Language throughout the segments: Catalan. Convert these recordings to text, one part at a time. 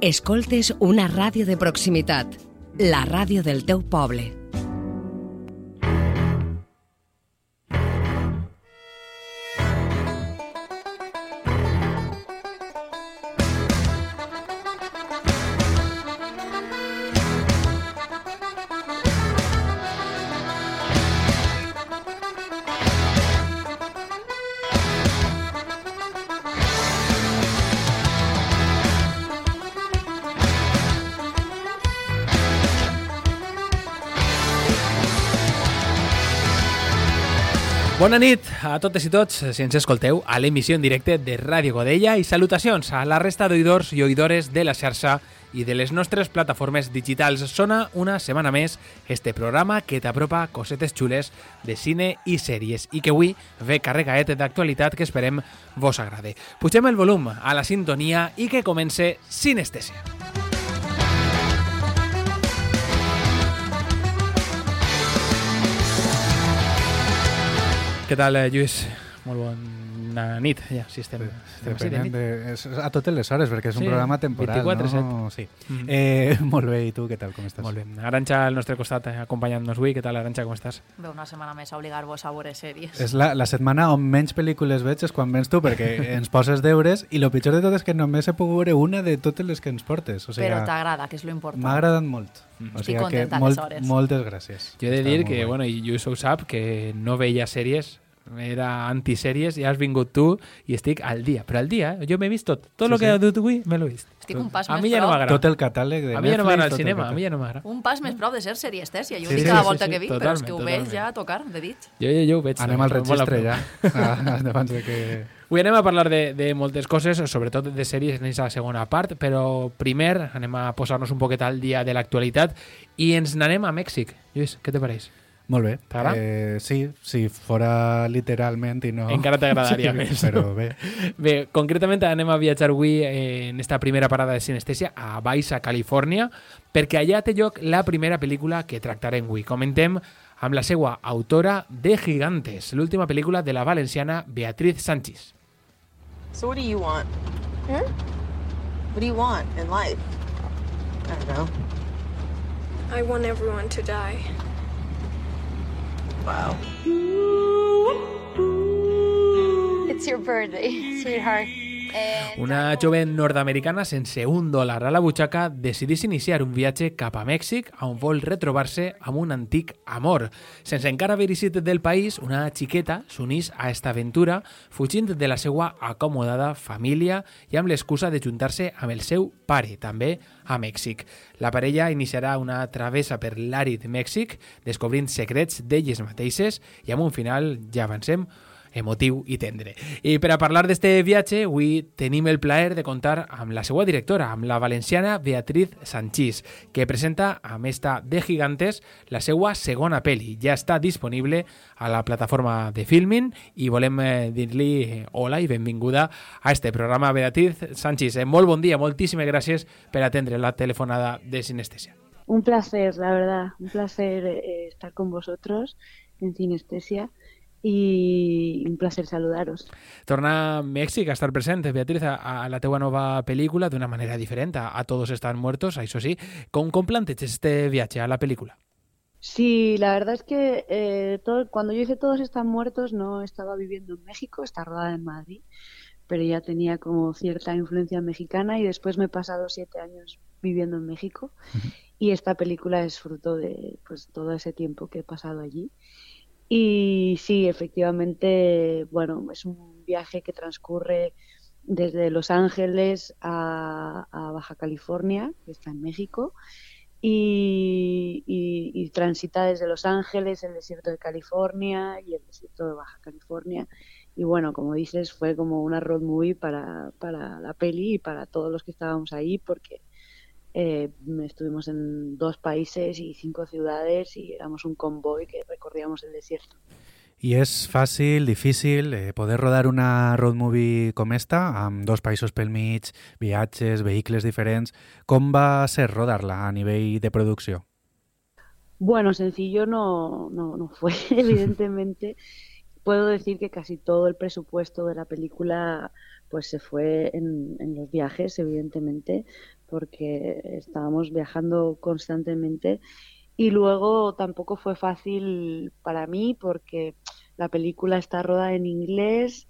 Escoltes una ràdio de proximitat, la ràdio del teu poble. Bona nit a totes i tots, si ens escolteu, a l'emissió en directe de Ràdio Godella i salutacions a la resta d'oïdors i oïdores de la xarxa i de les nostres plataformes digitals. Sona una setmana més este programa que t'apropa cosetes xules de cine i sèries i que avui ve carregaet d'actualitat que esperem vos agrade. Pugem el volum a la sintonia i que comence Sinestèsia. Què tal, eh, Lluís? Molt bona nit, ja, si estem, estem així de nit. de, és a totes les hores, perquè és un Sí, programa temporal, 24/7. no? Sí. Mhm. Eh, molt bé, i tu què tal, com estàs? Molt bé. Aranxa al nostre costat eh, acompanyant-nos avui. Què tal, Aranxa, com estàs? Ve una setmana més a obligar-vos a veure sèries. És la, la setmana on menys pel·lícules veig és quan vens tu, perquè ens poses deures i el pitjor de tot és que només he pogut veure una de totes les que ens portes. O sigui, Però t'agrada, que és lo important. m'ha agradat molt. Mhm. O Estic sigui que contenta, molt, aleshores. moltes gràcies. Jo he de dir que, bueno, i Lluís ho sap, que no veia sèries, era antisèries, i has vingut tu i estic al dia. Però al dia, eh? jo m'he vist tot. Tot Sí, el que sí. ha dut avui me l'he vist. Estic un pas A més mi ja no m'agrada. Tot el catàleg de A mi ja no m'agrada el cinema, a catàleg. mi ja no m'agrada. Un pas més prop de ser seriestèsia. Jo ho Sí, dic sí, cada sí, volta sí, que vinc, però és que ho totalment. veig ja a tocar, de dit. Jo, jo, jo ho veig. Anem al molt a registre ja, ah, abans de que... Avui anem a parlar de, de moltes coses, sobretot de sèries en aquesta segona part, però primer anem a posar-nos un poquet al dia de l'actualitat i ens n'anem a Mèxic. Lluís, què te pareix? Molt bé. T'agrada? Eh, sí, si fora literalment i no... Encara t'agradaria sí, més. Però bé. Bé, concretament anem a viatjar avui eh, en esta primera parada de sinestèsia a Baixa, Califòrnia, perquè allà té lloc la primera pel·lícula que tractarem avui. Comentem amb la seva autora de Gigantes, l'última pel·lícula de la valenciana Beatriz Sánchez. So what do you want? Hmm? What do you want in life? I don't know. I want everyone to die. Wow. It's your birthday, sweetheart. And Una jove nord-americana sense un dòlar a la butxaca decidís iniciar un viatge cap a Mèxic on vol retrobar-se amb un antic amor. Sense encara haver eixit del país, una xiqueta s'unís a esta aventura fugint de la seva acomodada família i amb l'excusa de juntar-se amb el seu pare, també a Mèxic. La parella iniciarà una travessa per l'àrid Mèxic, descobrint secrets d'elles mateixes i amb un final, ja avancem, emotiu i tendre. I per a parlar d'este viatge, avui tenim el plaer de contar amb la seva directora, amb la valenciana Beatriz Sanchís, que presenta amb esta de Gigantes la seva segona peli. Ja està disponible a la plataforma de Filmin i volem eh, dir-li eh, hola i benvinguda a este programa Beatriz Sanchís. Eh, molt bon dia, moltíssimes gràcies per atendre la telefonada de Sinestesia. Un placer, la verdad, un placer estar con vosotros en Sinestesia y placer saludaros. Torna a Mèxic a estar present, Beatriz, a, a la teua nova pel·lícula d'una manera diferent a, a Todos están muertos, això sí. Com, com planteges este viatge a la pel·lícula? Sí, la verdad es que eh, todo, cuando yo hice Todos están muertos no estaba viviendo en México, está rodada en Madrid, pero ya tenía como cierta influencia mexicana y después me he pasado siete años viviendo en México y esta película es fruto de pues todo ese tiempo que he pasado allí. Y sí, efectivamente, bueno, es un viaje que transcurre desde Los Ángeles a, Baja California, que está en México, y, y- y transita desde Los Ángeles, el desierto de California y el desierto de Baja California. Y bueno, como dices, fue como una road movie para, para la peli y para todos los que estábamos ahí, porque eh, estuvimos en dos países y cinco ciudades y éramos un convoy que recorríamos el desierto. I és fàcil, difícil, eh, poder rodar una road movie com esta, amb dos països pel mig, viatges, vehicles diferents. Com va ser rodar-la a nivell de producció? Bueno, sencillo no, no, no fue, evidentemente. Puedo decir que casi todo el presupuesto de la película pues se fue en, en los viajes, evidentemente, porque estábamos viajando constantemente y luego tampoco fue fácil para mí porque la película está rodada en inglés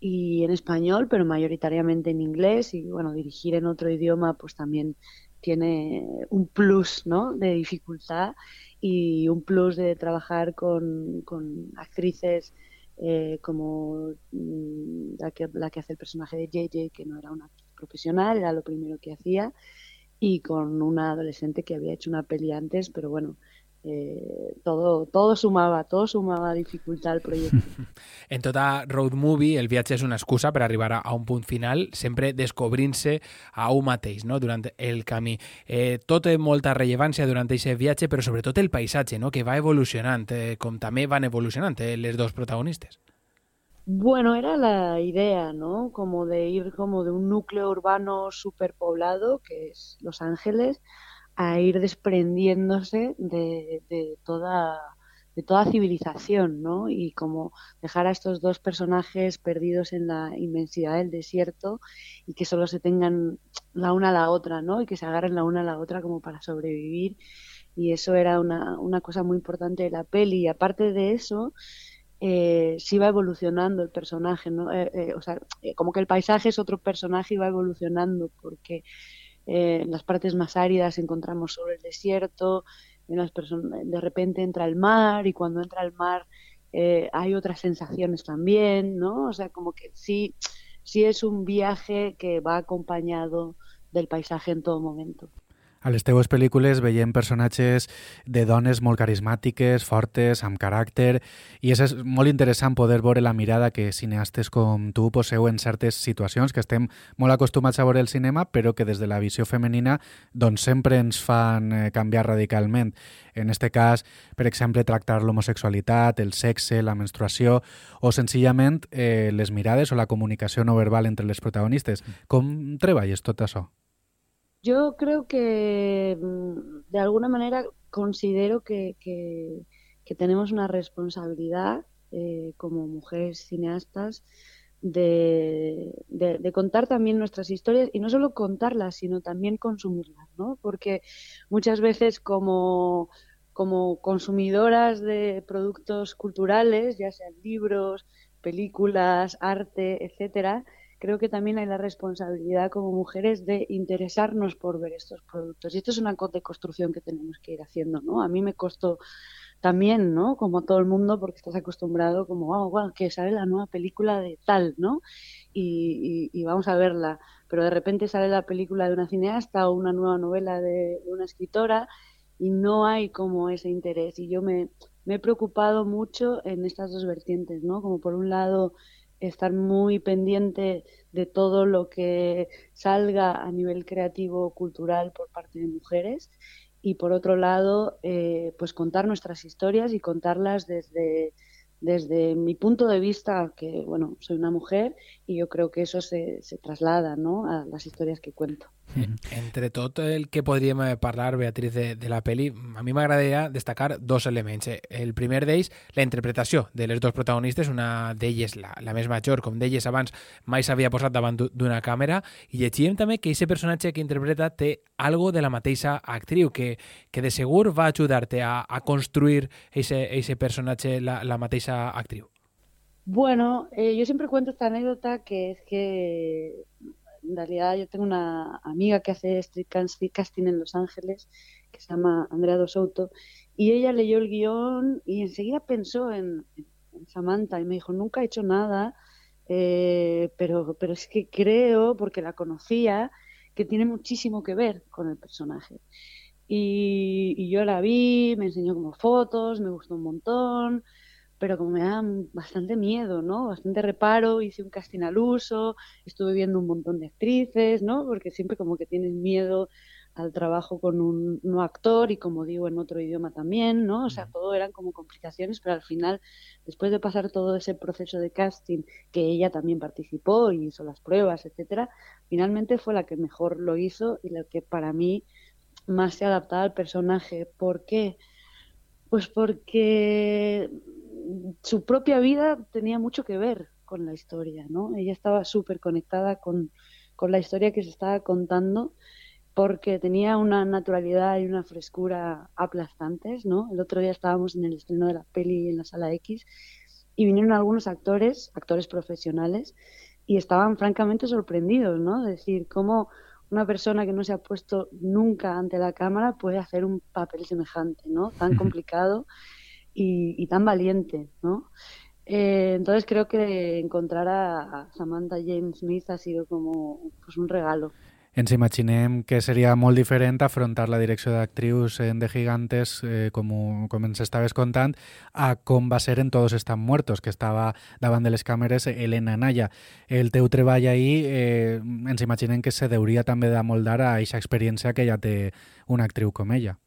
y en español, pero mayoritariamente en inglés y bueno, dirigir en otro idioma pues también tiene un plus ¿no? de dificultad y un plus de trabajar con, con actrices eh, como mm, la que, la que hace el personaje de JJ, que no era una profesional, era lo primero que hacía, y con una adolescente que había hecho una peli antes, pero bueno, eh, todo, todo sumava, todo sumava dificultat al projecte. en tota road movie, el viatge és una excusa per arribar a un punt final, sempre descobrint-se a un mateix no? durant el camí. Eh, tot té molta rellevància durant aquest viatge, però sobretot el paisatge, no? que va evolucionant, eh, com van evolucionant eh, dos protagonistes. Bueno, era la idea, ¿no? Como de ir como de un núcleo urbano superpoblado, que es Los Ángeles, a ir desprendiéndose de, de toda de toda civilización, ¿no? Y como dejar a estos dos personajes perdidos en la inmensidad del desierto y que solo se tengan la una a la otra, ¿no? Y que se agarren la una a la otra como para sobrevivir. Y eso era una, una cosa muy importante de la peli. Y aparte de eso, eh, sí va evolucionando el personaje, ¿no? Eh, eh, o sea, eh, como que el paisaje es otro personaje y va evolucionando, porque eh, en las partes más áridas encontramos solo el desierto, en las de repente entra el mar y cuando entra el mar hay otras sensaciones también, ¿no? O sea, como que sí, sí es un viaje que va acompañado del paisaje en todo momento. A les teues pel·lícules veiem personatges de dones molt carismàtiques, fortes, amb caràcter, i és molt interessant poder veure la mirada que cineastes com tu poseu en certes situacions que estem molt acostumats a veure el cinema, però que des de la visió femenina doncs sempre ens fan eh, canviar radicalment. En este cas, per exemple, tractar l'homosexualitat, el sexe, la menstruació, o senzillament eh, les mirades o la comunicació no verbal entre les protagonistes. Com treballes tot això? Yo creo que mm, de alguna manera considero que, tenemos una responsabilidad eh, como mujeres cineastas de, contar también nuestras historias y no solo contarlas, sino también consumirlas, ¿no? Porque muchas veces como consumidoras de productos culturales, ya sean libros, películas, arte, etcétera, creo que también hay la responsabilidad como mujeres de interesarnos por ver estos productos. Y esto es una deconstrucción que tenemos que ir haciendo, ¿no? A mí me costó también, ¿no? Como todo el mundo, porque estás acostumbrado como, oh, wow, que sale la nueva película de tal, ¿no? Y, y, y, vamos a verla. Pero de repente sale la película de una cineasta o una nueva novela de, de una escritora y no hay como ese interés. Y yo me, me he preocupado mucho en estas dos vertientes, ¿no? Como por un lado estar muy pendiente de todo lo que salga a nivel creativo cultural por parte de mujeres y por otro lado eh, pues contar nuestras historias y contarlas desde desde mi punto de vista que bueno soy una mujer y yo creo que eso se, se traslada ¿no? a las historias que cuento Entre tot el que podríem parlar, Beatriz, de, de la peli, a mi m'agradaria destacar dos elements. El primer d'ells, la interpretació de les dos protagonistes, una d'elles, la, la més major, com deies abans, mai s'havia posat davant d'una càmera, i llegíem també que aquest personatge que interpreta té algo de la mateixa actriu, que, que de segur va ajudar-te a, a construir aquest personatge la, la mateixa actriu. Bueno, eh, yo siempre cuento esta anécdota que es que en realidad yo tengo una amiga que hace street casting en Los Ángeles, que se llama Andrea Dos y ella leyó el guion y enseguida pensó en, en Samantha y me dijo, nunca he hecho nada, eh, pero, pero es que creo, porque la conocía, que tiene muchísimo que ver con el personaje. Y, y yo la vi, me enseñó como fotos, me gustó un montón, pero como me da bastante miedo, ¿no? Bastante reparo, hice un casting al uso, estuve viendo un montón de actrices, ¿no? Porque siempre como que tienes miedo al trabajo con un no actor y como digo en otro idioma también, ¿no? O sea, todo eran como complicaciones, pero al final, después de pasar todo ese proceso de casting, que ella también participó y hizo las pruebas, etcétera, finalmente fue la que mejor lo hizo y la que para mí más se adaptaba al personaje. ¿Por qué? Pues porque su propia vida tenía mucho que ver con la historia, ¿no? Ella estaba súper conectada con, con la historia que se estaba contando porque tenía una naturalidad y una frescura aplastantes, ¿no? El otro día estábamos en el estreno de la peli en la sala X y vinieron algunos actores, actores profesionales, y estaban francamente sorprendidos, ¿no? Es decir, cómo una persona que no se ha puesto nunca ante la cámara puede hacer un papel semejante, ¿no? Tan complicado y, tan valiente, ¿no? Eh, entonces creo que encontrar a, Samantha James Smith ha sido como pues, un regalo. ens imaginem que seria molt diferent afrontar la direcció d'actrius de Gigantes, eh, com, com ens estaves contant, a com va ser en Todos están muertos, que estava davant de les càmeres Elena Naya. El teu treball ahir eh, ens imaginem que se deuria també d'amoldar a aquesta experiència que ja té una actriu com ella.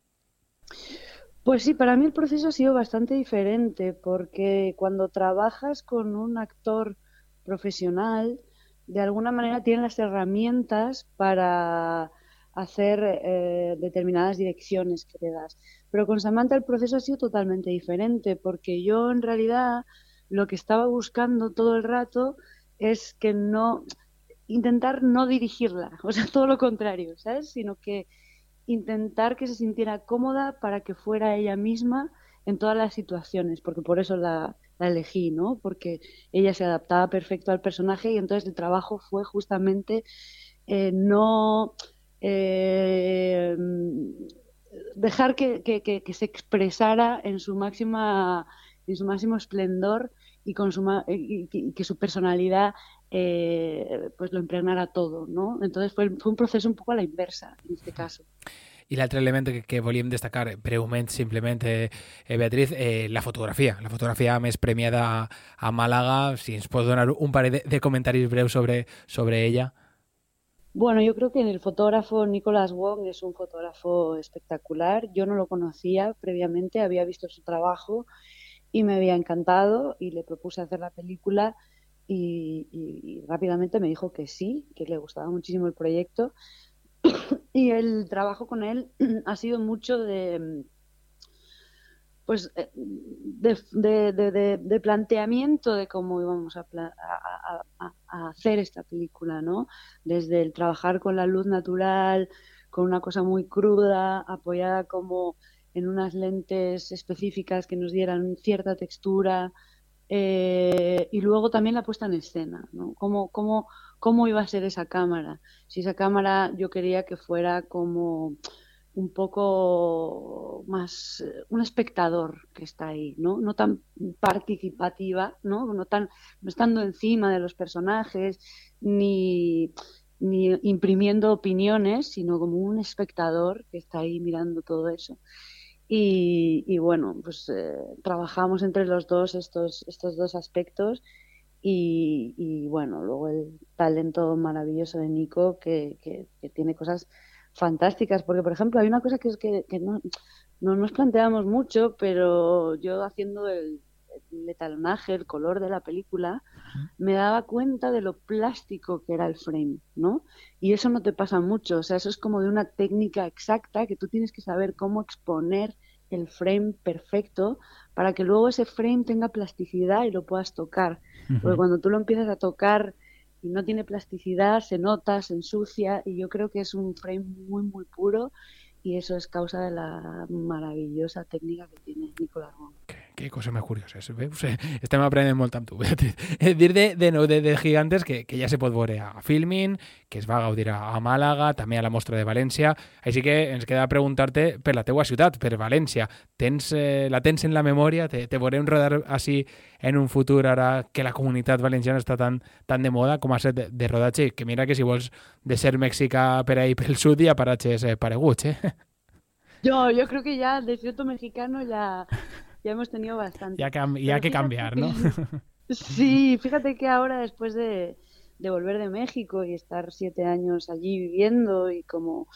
Pues sí, para mí el proceso ha sido bastante diferente porque cuando trabajas con un actor profesional, de alguna manera tienen las herramientas para hacer eh, determinadas direcciones que le das. Pero con Samantha el proceso ha sido totalmente diferente, porque yo en realidad lo que estaba buscando todo el rato es que no intentar no dirigirla, o sea, todo lo contrario, ¿sabes? Sino que intentar que se sintiera cómoda para que fuera ella misma en todas las situaciones, porque por eso la, la elegí, ¿no? Porque ella se adaptaba perfecto al personaje y entonces el trabajo fue justamente eh, no eh, dejar que, que, se expresara en su máxima en su máximo esplendor y, con su, y, que su personalidad eh, pues lo impregnara todo, ¿no? Entonces fue, fue un proceso un poco a la inversa en este caso. I l'altre element que, que volíem destacar breument, simplement, eh, Beatriz, eh, la fotografia. La fotografia més premiada a, a Màlaga. Si ens pots donar un parell de, de comentaris breus sobre, sobre ella. Bueno, yo creo que el fotógrafo Nicolás Wong es un fotógrafo espectacular. Yo no lo conocía previamente, había visto su trabajo y me había encantado y le propuse hacer la película y, y, y rápidamente me dijo que sí, que le gustaba muchísimo el proyecto y el trabajo con él ha sido mucho de pues eh, de, planteamiento de cómo íbamos a, hacer esta película, ¿no? Desde el trabajar con la luz natural, con una cosa muy cruda, apoyada como en unas lentes específicas que nos dieran cierta textura, eh, y luego también la puesta en escena, ¿no? Cómo, cómo, cómo iba a ser esa cámara. Si esa cámara yo quería que fuera como un poco más un espectador que está ahí, ¿no? No tan participativa, ¿no? No tan no estando encima de los personajes ni ni imprimiendo opiniones, sino como un espectador que está ahí mirando todo eso. Y, bueno, pues eh, trabajamos entre los dos estos, estos dos aspectos y, bueno, luego el talento maravilloso de Nico que, que, tiene cosas fantásticas, porque por ejemplo hay una cosa que es que, no, no, nos planteamos mucho, pero yo haciendo el, el etalonaje, el color de la película, me daba cuenta de lo plástico que era el frame, ¿no? Y eso no te pasa mucho, o sea, eso es como de una técnica exacta que tú tienes que saber cómo exponer el frame perfecto para que luego ese frame tenga plasticidad y lo puedas tocar. Porque cuando tú lo empiezas a tocar y no tiene plasticidad, se nota, se ensucia y yo creo que es un frame muy, muy puro y eso es causa de la maravillosa técnica que tiene Nicolás. Que cosa més curiosa. Bé, o sigui, estem aprenent molt amb tu. Dir de, de, de, de Gigantes que, que ja se pot veure a Filmin, que es va gaudir a, Màlaga, també a la Mostra de València. Així que ens queda preguntar-te per la teua ciutat, per València. Tens, eh, la tens en la memòria? Te, te veurem rodar així en un futur ara que la comunitat valenciana està tan, tan de moda com a ser de, de rodatge? Que mira que si vols de ser mexicà per ahí pel sud hi ha paratges eh, pareguts, eh? Yo, yo creo que ya desierto mexicano ya ya hemos tenido bastante. Ya, ya que cambiar, ¿no? sí, fíjate que ahora después de, volver de México y estar siete años allí viviendo y como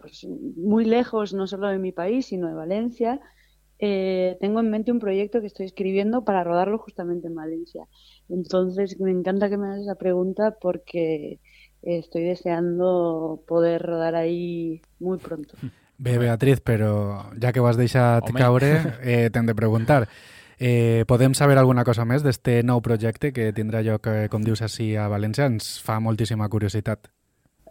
pues, muy lejos, no solo de mi país, sino de Valencia, eh, tengo en mente un proyecto que estoy escribiendo para rodarlo justamente en Valencia. Entonces, me encanta que me hagas esa pregunta porque estoy deseando poder rodar ahí muy pronto. Bé, Beatriz, però ja que ho has deixat Home. caure, eh, t'hem de preguntar. Eh, podem saber alguna cosa més d'este nou projecte que tindrà lloc, eh, com dius, així a València? Ens fa moltíssima curiositat.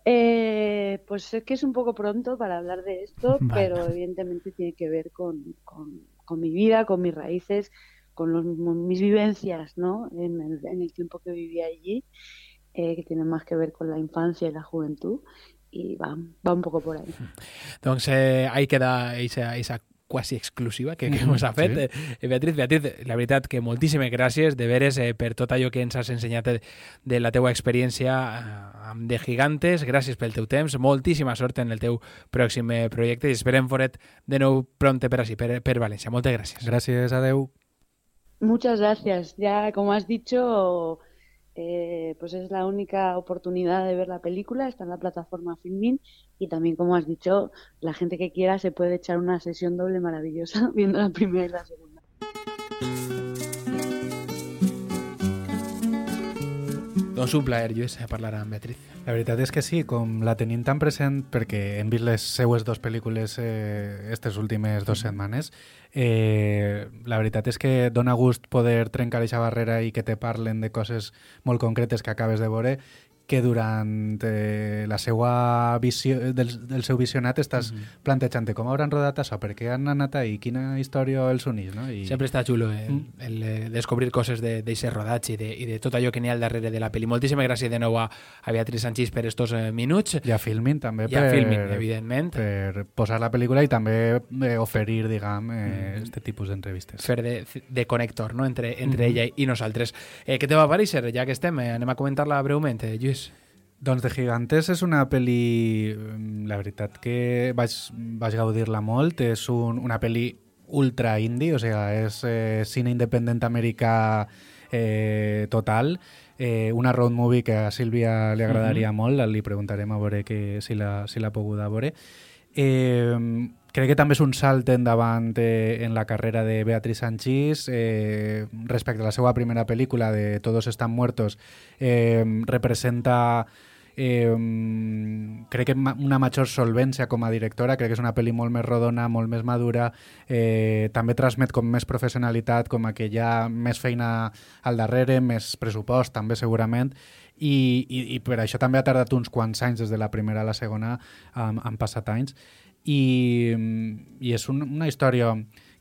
Eh, pues sé que es un poco pronto para hablar de esto, Vale. pero evidentemente tiene que ver con, con- con mi vida, con mis raíces, con los- mis vivencias, ¿no? En el, en el tiempo que viví allí, eh, que tiene más que ver con la infancia y la juventud, y va, va un poco por ahí. Doncs eh, ahí queda esa, esa quasi exclusiva que, que ens ha fet. sí. Eh, Beatriz, Beatriz, la veritat que moltíssimes gràcies de veres eh, per tot allò que ens has ensenyat de, de la teua experiència eh, amb de gigantes. Gràcies pel teu temps, moltíssima sort en el teu pròxim eh, projecte i esperem foret de nou pronte per així, per, per València. Moltes gràcies. Gràcies, adeu. Muchas gracias. Ya, como has dicho, eh, pues es la única oportunidad de ver la película, está en la plataforma Filmin y también, como has dicho, la gente que quiera se puede echar una sesión doble maravillosa viendo la primera y la segunda. Doncs un plaer, Lluís, parlar amb Beatriz. La veritat és que sí, com la tenim tan present perquè hem vist les seues dues pel·lícules eh, aquestes últimes dues setmanes, eh, la veritat és que dona gust poder trencar aquesta barrera i que te parlen de coses molt concretes que acabes de veure que durant eh, la seva visió, del, del seu visionat estàs mm -hmm. plantejant com hauran rodat això, per què han anat ahí, quina història els unís, no? I... Sempre està xulo eh, Mm. el, eh, descobrir coses d'aquest rodatge i de, i de tot allò que n'hi ha al darrere de la pel·li. Moltíssimes gràcies de nou a, a Beatriz Sanchís per estos eh, minuts. I a Filmin també I a per, Filmin, evidentment. per posar la pel·lícula i també eh, oferir, diguem, eh, este tipus d'entrevistes. fer de, de connector no? entre, entre Mhm. ella i nosaltres. Eh, què te va parecer, ja que estem? Eh, anem a comentar-la breument, eh, Lluís. Doncs de Gigantes és una pel·li, mm, la veritat que vaig, vaig gaudir-la molt, és un, una pel·li ultra indie, o sigui, és eh, cine independent americà eh, total, eh, una road movie que a Sílvia li agradaria molt, li preguntarem a veure que, si l'ha si pogut veure. Eh, crec que també és un salt endavant eh, en la carrera de Beatriz Sanchís eh, respecte a la seva primera pel·lícula de Todos están muertos eh, representa eh, crec que una major solvència com a directora, crec que és una pel·li molt més rodona, molt més madura, eh, també transmet com més professionalitat, com a que hi ha més feina al darrere, més pressupost també segurament, i, i, i per això també ha tardat uns quants anys des de la primera a la segona, han passat anys, i, i és un, una història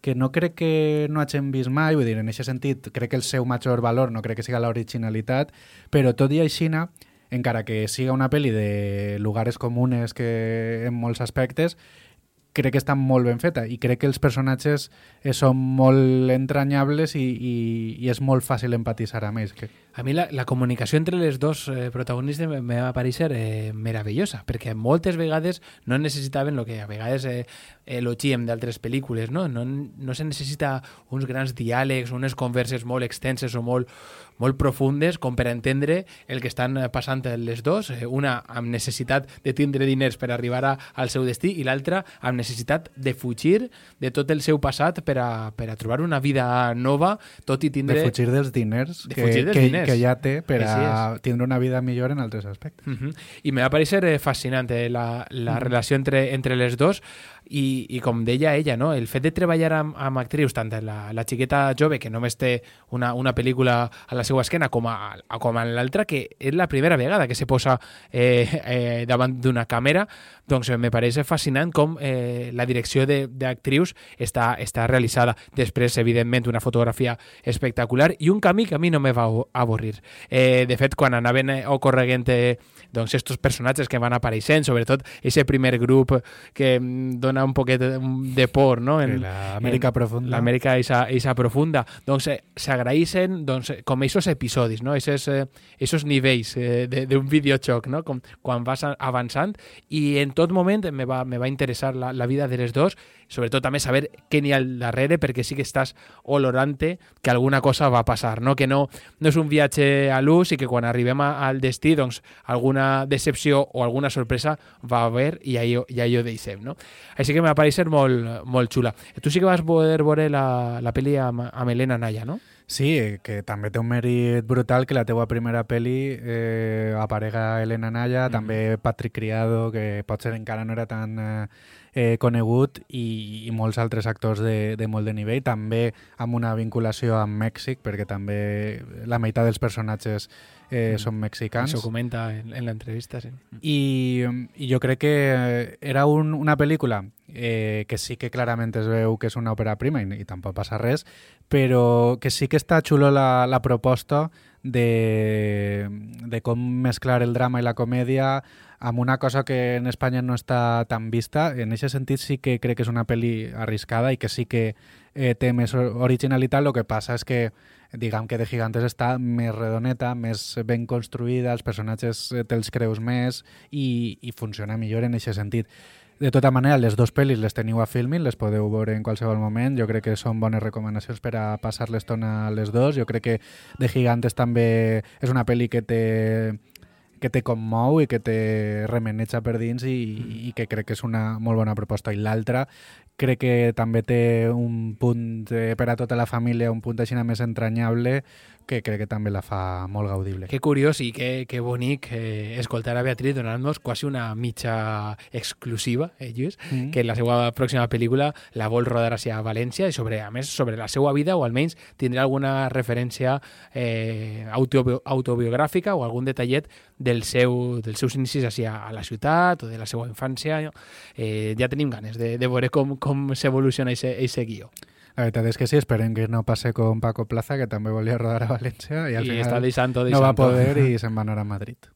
que no crec que no hagin vist mai, vull dir, en aquest sentit, crec que el seu major valor no crec que siga l'originalitat, però tot i així, encara que siga una pel·li de lugares comunes que en molts aspectes, crec que està molt ben feta i crec que els personatges eh, són molt entranyables i, i, i és molt fàcil empatitzar amb ells. Que... A mi la, la comunicació entre les dos eh, protagonistes me, va parecer eh, meravellosa, perquè moltes vegades no necessitaven el que a vegades eh, elogiem d'altres pel·lícules, no? no? No se necessita uns grans diàlegs, unes converses molt extenses o molt, molt profundes com per entendre el que estan eh, passant les dos, eh, una amb necessitat de tindre diners per arribar a, al seu destí i l'altra amb necessitat de fugir de tot el seu passat per a, per a trobar una vida nova, tot i tindre... De fugir dels diners, De que, fugir dels que, diners. que ja té per a tindre una vida millor en altres aspectes. Uh -huh. I me va parecer eh, fascinant eh, la, la relació entre, entre les dos i, i com deia ella, no? el fet de treballar amb, amb actrius, tant la, la xiqueta jove, que només té una, una pel·lícula a la seva esquena, a, com a l'altra, que és la primera vegada que se posa eh, eh, davant doncs eh, me pareix fascinant com eh, la direcció de- d'actrius està, està realitzada. Després, evidentment, una fotografia espectacular i un camí que a mi no me va avorrir. Eh, de fet, quan anaven eh, ocorreguent eh, doncs, estos personatges que van apareixent, sobretot ese primer grup que mm, dona un poquet de, de por, no? En, L'Amèrica profunda. L'Amèrica isa, isa profunda. Doncs eh, s'agraeixen doncs, eh, com aquests episodis, no? Esos, eh, esos nivells eh, d'un videojoc, no? Com, quan vas avançant i en tot moment me va, me va interessar la, la vida de les dos, sobretot també saber què n'hi ha al darrere perquè sí que estàs olorante que alguna cosa va passar, no? Que no, no és un viatge a l'ús i que quan arribem a, al destí doncs alguna decepció o alguna sorpresa va haver i allò, i allò deixem, no? Així que m'ha parecer molt, molt xula. Tu sí que vas poder veure la, la pel·li amb, amb Naya, no? Sí, que també té un mèrit brutal que la teua primera pel·li eh, aparega Elena Naya, Mhm. també Patrick Criado, que potser encara no era tan eh, eh, conegut, i, i molts altres actors de, de molt de nivell, també amb una vinculació amb Mèxic, perquè també la meitat dels personatges eh, són mexicans. Eso comenta en, en la entrevista, sí. I, I jo crec que era un, una pel·lícula eh, que sí que clarament es veu que és una òpera prima i, i tampoc passa res, però que sí que està xulo la, la proposta de, de com mesclar el drama i la comèdia amb una cosa que en Espanya no està tan vista. En aquest sentit sí que crec que és una pel·li arriscada i que sí que eh, té més or- originalitat. El que passa és que diguem que de Gigantes està més redoneta, més ben construïda, els personatges eh, te'ls creus més i, i funciona millor en aquest sentit. De tota manera, les dues pel·lis les teniu a Filmin, les podeu veure en qualsevol moment. Jo crec que són bones recomanacions per a passar l'estona a les dos. Jo crec que De Gigantes també és una pel·li que té que te commou i que te remeneja per dins i, i que crec que és una molt bona proposta. I l'altra crec que també té un punt eh, per a tota la família, un punt així més entranyable que crec que també la fa molt gaudible. Que curiós i que, que bonic eh, escoltar a Beatriz donant-nos quasi una mitja exclusiva, eh, Lluís, Mm. que la seva pròxima pel·lícula la vol rodar hacia València i sobre, a més sobre la seva vida o almenys tindrà alguna referència eh, autobi autobiogràfica o algun detallet del seu, dels seus inicis hacia a la ciutat o de la seva infància. Eh, ja tenim ganes de, de veure com, com s'evoluciona aquest guió. La veritat és que sí, esperem que no passe com Paco Plaza, que també volia rodar a València i al I final està deixant, no va deixant. poder i se'n va anar a Madrid.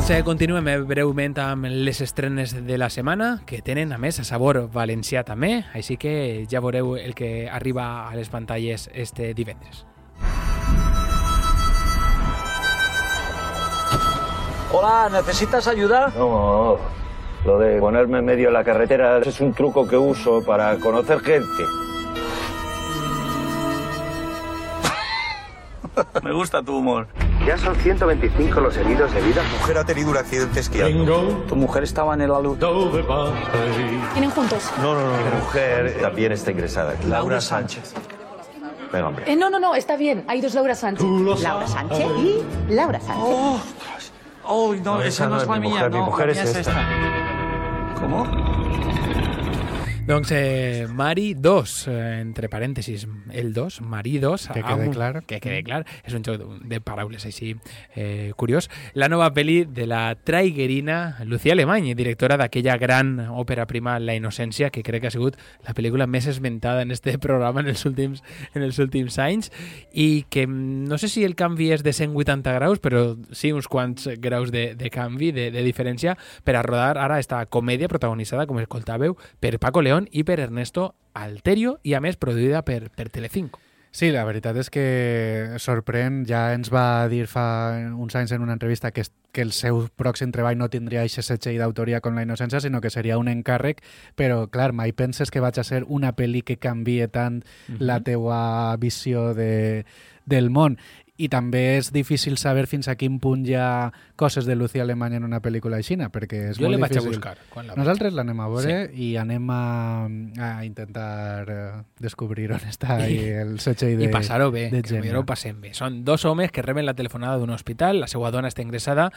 Doncs eh, continuem breument amb les estrenes de la setmana, que tenen, a més, a sabor valencià també, així que ja veureu el que arriba a les pantalles este divendres. Hola, ¿necesitas ayuda? No, lo de ponerme en medio de la carretera es un truco que uso para conocer gente. Me gusta tu humor. Ya son 125 los heridos de vida. Mi mujer ha tenido un accidente esquiando. Tu mujer estaba en el alud. ¿Tienen juntos? No, no, no, mi mujer también está ingresada. aquí. Laura Sánchez. Venga, hombre. Eh, no, no, no, está bien. Hay dos Laura Sánchez. Laura Sánchez y Laura Sánchez. Oh, oh no, No, esa no es la mi mía. mujer, mi no, mujer la es esta. ¿Cómo? Doncs eh, Mari 2, eh, entre parèntesis, el 2, Mari 2. Que quede clar. Que quede clar. És un joc de paraules així eh, curiós. La nova pel·li de la traiguerina Lucía Alemany, directora d'aquella gran òpera prima La Innocència, que crec que ha sigut la pel·lícula més esmentada en este programa en els últims, en els últims anys i que mm, no sé si el canvi és de 180 graus, però sí uns quants graus de, de canvi, de, de diferència, per a rodar ara esta comèdia protagonitzada, com escoltàveu, per Paco León i per Ernesto Alterio i a més produïda per, per Telecinco. Sí, la veritat és que sorprèn. Ja ens va dir fa uns anys en una entrevista que, que el seu pròxim treball no tindria aquest setxell d'autoria com la innocència, sinó que seria un encàrrec, però, clar, mai penses que vaig a ser una pel·li que canvie tant la teua visió de, del món. I també és difícil saber fins a quin punt hi ha coses de Lucía Alemany en una pel·lícula aixina, perquè és Jo molt le vaig a difícil. buscar quan la Nosaltres l'anem a veure i anem a, a intentar eh, descobrir on està ahí el setxell de I passar-ho bé, de que Gemma. millor ho passem bé. Són dos homes que reben la telefonada d'un hospital, la seva dona està ingressada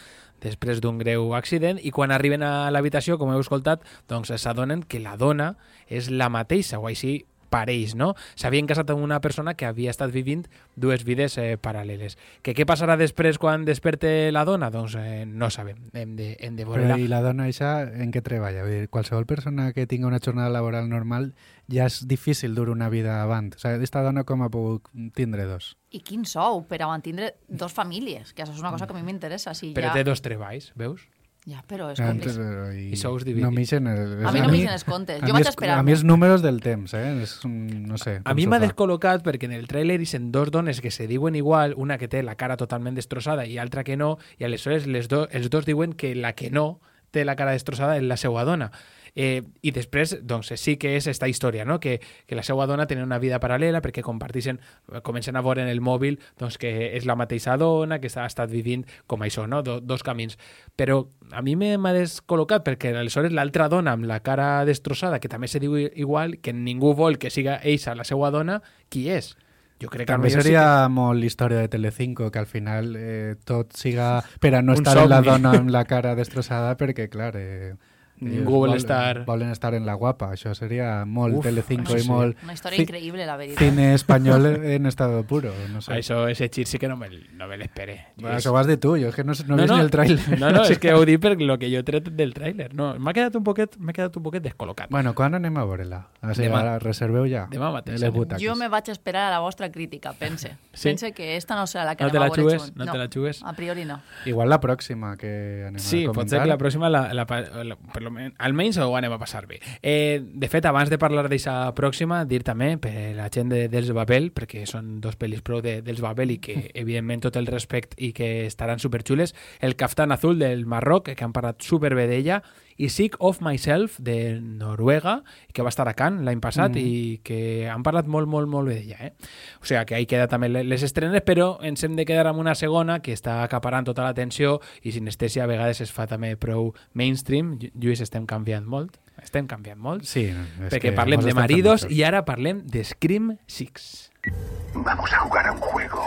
després d'un greu accident i quan arriben a l'habitació, com heu escoltat, doncs s'adonen que la dona és la mateixa, o així pareix, no? S'havien casat amb una persona que havia estat vivint dues vides eh, paral·leles. Que què passarà després quan desperte la dona? Doncs eh, no sabem, hem de, hem de Però veure-la. i la dona eixa en què treballa? Vull dir, qualsevol persona que tinga una jornada laboral normal ja és difícil dur una vida avant. O sigui, aquesta dona com ha pogut tindre dos? I quin sou per a mantindre dos famílies? Que això és una cosa que a mi m'interessa. Si Però ja... té dos treballs, veus? Ja, però és Antes, complicat. eh, I sous no dividits. m'ixen el- A mi no m'ixen els comptes. Jo vaig esperar-me. A mi els números del temps, eh? És un, no sé. A mi m'ha descol·locat perquè en el tràiler hi sent dos dones que se diuen igual, una que té la cara totalment destrossada i altra que no, i aleshores les do, els dos diuen que la que no té la cara destrossada és la seva dona. Eh, I després, doncs, sí que és esta història, no? que, que la seva dona tenen una vida paral·lela perquè comparteixen, comencen a veure en el mòbil doncs, que és la mateixa dona, que ha estat vivint com això, no? Do, dos camins. Però a mi me- m'ha descol·locat perquè aleshores l'altra dona amb la cara destrossada, que també se diu igual, que ningú vol que siga eixa la seva dona, qui és? Jo crec que També seria molt l'història de Telecinco, que al final eh, tot siga per a no Un estar en la dona amb la cara destrossada, perquè, clar, eh, ells vol vol- estar- Volen estar en la guapa. Això seria molt Uf, Telecinco i sí. molt... Una història increïble, la veritat. Cine espanyol en estado puro, no sé. Això, ese gir sí que no me, no me l'espere. Bueno, això ho has dit tu, jo és que no, no, no vist ni el tràiler. No, no, és que ho dic per lo que jo tret del tràiler. No, m'ha quedat un poquet, m'he quedat un poquet descol·locat. Bueno, quan anem a veure-la? O sigui, Demà. reserveu ja. Demà mateix Les anem. butaques. Jo me vaig esperar a la vostra crítica, pense. Sí? Pense que esta no serà la que No te anem la a veure jugues? junts. No te la jugues? A priori no. Igual la pròxima que anem Sí, a pot ser comentar. que la pròxima, la, la, la, per lo men, almenys ho anem a passar bé. Eh, de fet, abans de parlar d'aquesta pròxima, dir també per la gent de, dels Babel, perquè són dos pel·lis prou de, dels Babel i que, evidentment, tot el respecte i que estaran superxules, el Kaftan Azul del Marroc, que han parlat superbé d'ella, i Sick of Myself de Noruega, que va estar a Cannes l'any passat Mhm. i que han parlat molt, molt, molt bé d'ella. Eh? O sigui, que ahí queda també le- les estrenes, però ens hem de quedar amb una segona que està acaparant tota l'atenció i Sinestèsia a vegades es fa també prou mainstream. Llu- Lluís, estem canviant molt. Estem canviant molt. Sí, perquè que parlem de maridos i ara parlem de Scream 6. Vamos a jugar a un juego.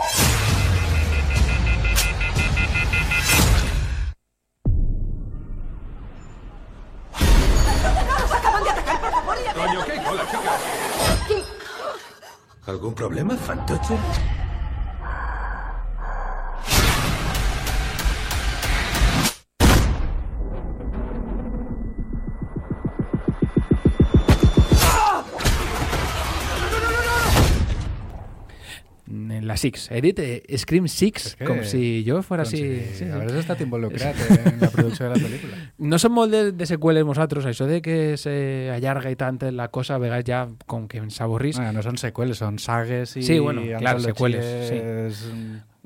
Coño, ¿qué cola, chica? ¿Algún problema, fantoche? Six. He dit eh, Scream 6, que- com si jo fora com així. si Sí, sí. hagués estat involucrat en la producció de la pel·lícula. No som molt de, de seqüeles nosaltres, això de que se allarga i tant la cosa, a vegades ja com que ens avorrís. Bueno, no són seqüeles, són sagues i Sí, bueno, clar, antologies, seqüeles, sí.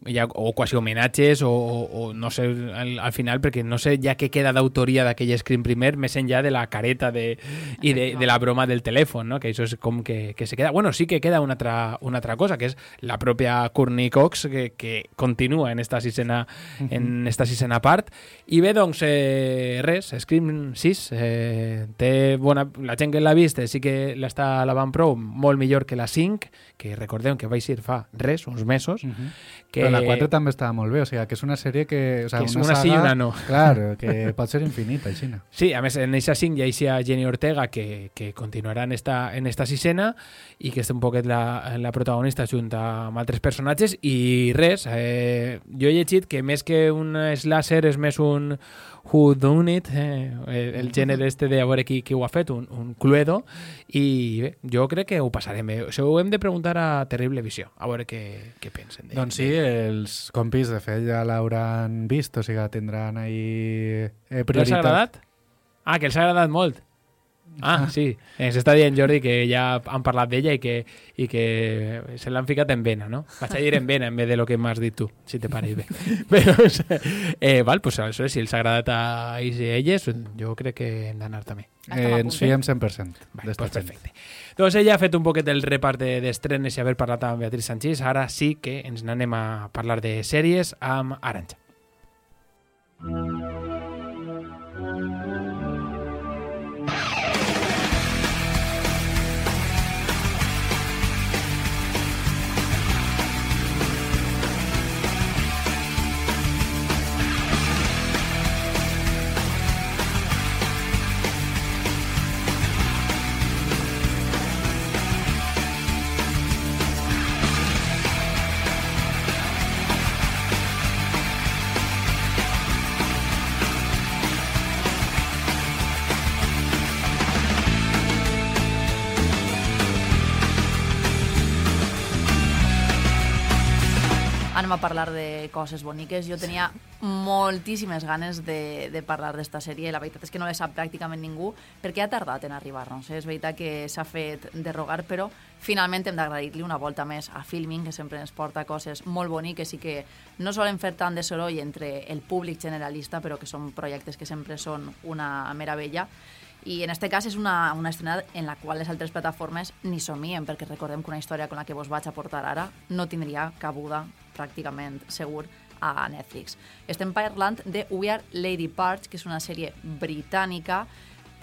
Ja, o quasi homenatges o, o, o no sé al, al final perquè no sé ja què queda d'autoria d'aquell screen primer més enllà de la careta de, i de, de la broma del telèfon no? que això és com que, que se queda. Bueno, sí que queda una altra, una altra cosa que és la pròpia Courtney Cox que, que continua en esta sisena en esta sisena part. I bé doncs eh, res, Scream 6 eh, té bona, la gent que l'ha vist eh, sí que l'està alabant prou molt millor que la 5 que recordem que vaig ir fa res, uns mesos que Però la 4 també estava molt bé, o sigui, que és una sèrie que... O sigui, Que és una, una saga, sí i una no. Clar, que pot ser infinita, així. Sí, a més, en eixa 5 hi ha Jenny Ortega que, que continuarà en esta, en esta sisena i que és un poquet la, la protagonista junt amb altres personatges i res, eh, jo he llegit que més que un slasher és més un who done it, eh, el gènere este de a veure qui, qui ho ha fet, un, un cluedo i bé, jo crec que ho passarem bé. Això ho hem de preguntar a Terrible Visió, a veure què, què pensen. De, Doncs sí, els compis, de fet, ja l'hauran vist, o sigui, tindran ahí eh, prioritat. agradat? Ah, que els ha agradat molt. Ah, sí. Ens està dient Jordi que ja han parlat d'ella i que, i que se l'han ficat en vena, no? Vaig a dir en vena en vez de lo que m'has dit tu, si te pareix bé. Però, eh, val, pues aleshores, si els ha agradat a ells i a elles, jo crec que hem d'anar també. Eh, ens fiem 100% Vale, pues perfecte. Doncs ella ha fet un poquet el repart de- d'estrenes i haver parlat amb Beatriz Sanchís. Ara sí que ens n'anem a parlar de sèries amb Arantxa. Anem a parlar de coses boniques. Jo tenia moltíssimes ganes de, de parlar d'esta sèrie. La veritat és que no la sap pràcticament ningú perquè ha tardat en arribar-nos. Eh? És veritat que s'ha fet derrogar, però finalment hem d'agrair-li una volta més a Filming, que sempre ens porta coses molt boniques i que no solen fer tant de soroll entre el públic generalista, però que són projectes que sempre són una meravella. I en aquest cas és una, una estrena en la qual les altres plataformes ni somien, perquè recordem que una història com la que vos vaig aportar ara no tindria cabuda pràcticament segur a Netflix. Estem parlant de We Are Lady Parts, que és una sèrie britànica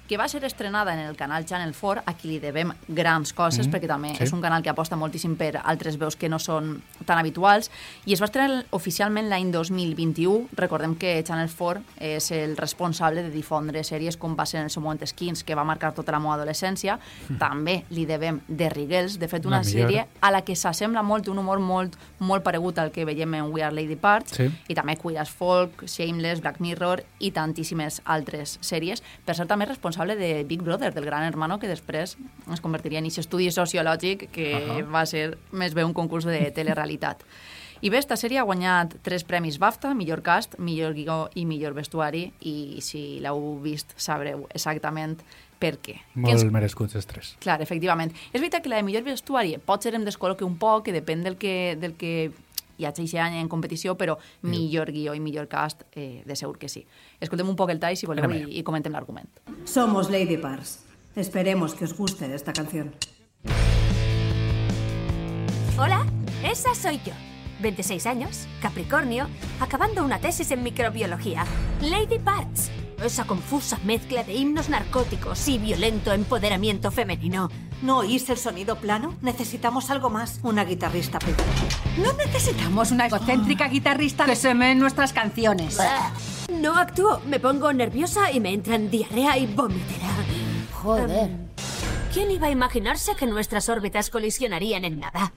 que va ser estrenada en el canal Channel 4, a qui li devem grans coses, mm, perquè també sí. és un canal que aposta moltíssim per altres veus que no són tan habituals, i es va estrenar oficialment l'any 2021. Recordem que Channel 4 és el responsable de difondre sèries com va ser en el seu moment Skins, que va marcar tota la meva adolescència. Mm. També li devem The Rigels, de fet una sèrie a la que s'assembla molt, un humor molt, molt paregut al que veiem en We Are Lady Parts, sí. i també Queer as Folk, Shameless, Black Mirror i tantíssimes altres sèries. Per ser també responsable responsable de Big Brother, del Gran Hermano, que després es convertiria en aquest estudi sociològic que uh -huh. va ser més bé un concurs de telerealitat. I bé, esta sèrie ha guanyat tres premis BAFTA, millor cast, millor guió i millor vestuari, i si l'heu vist sabreu exactament per què. Molt ens... merescuts els tres. Clar, efectivament. És veritat que la de millor vestuari pot ser em descol·loqui un poc, que depèn del que, del que hi ha aquest any en competició, però millor guió i millor cast, eh, de segur que sí. Escoltem un poc el tall, si voleu, i, y comentem l'argument. Somos Lady Pars. Esperemos que os guste esta canción. Hola, esa soy yo. 26 años, Capricornio, acabando una tesis en microbiología. Lady Parts. Esa confusa mezcla de himnos narcóticos y violento empoderamiento femenino. ¿No oís el sonido plano? Necesitamos algo más. Una guitarrista. No necesitamos una egocéntrica guitarrista que se me en nuestras canciones. No actúo. Me pongo nerviosa y me entran diarrea y vomitera. Joder. Um, ¿Quién iba a imaginarse que nuestras órbitas colisionarían en nada?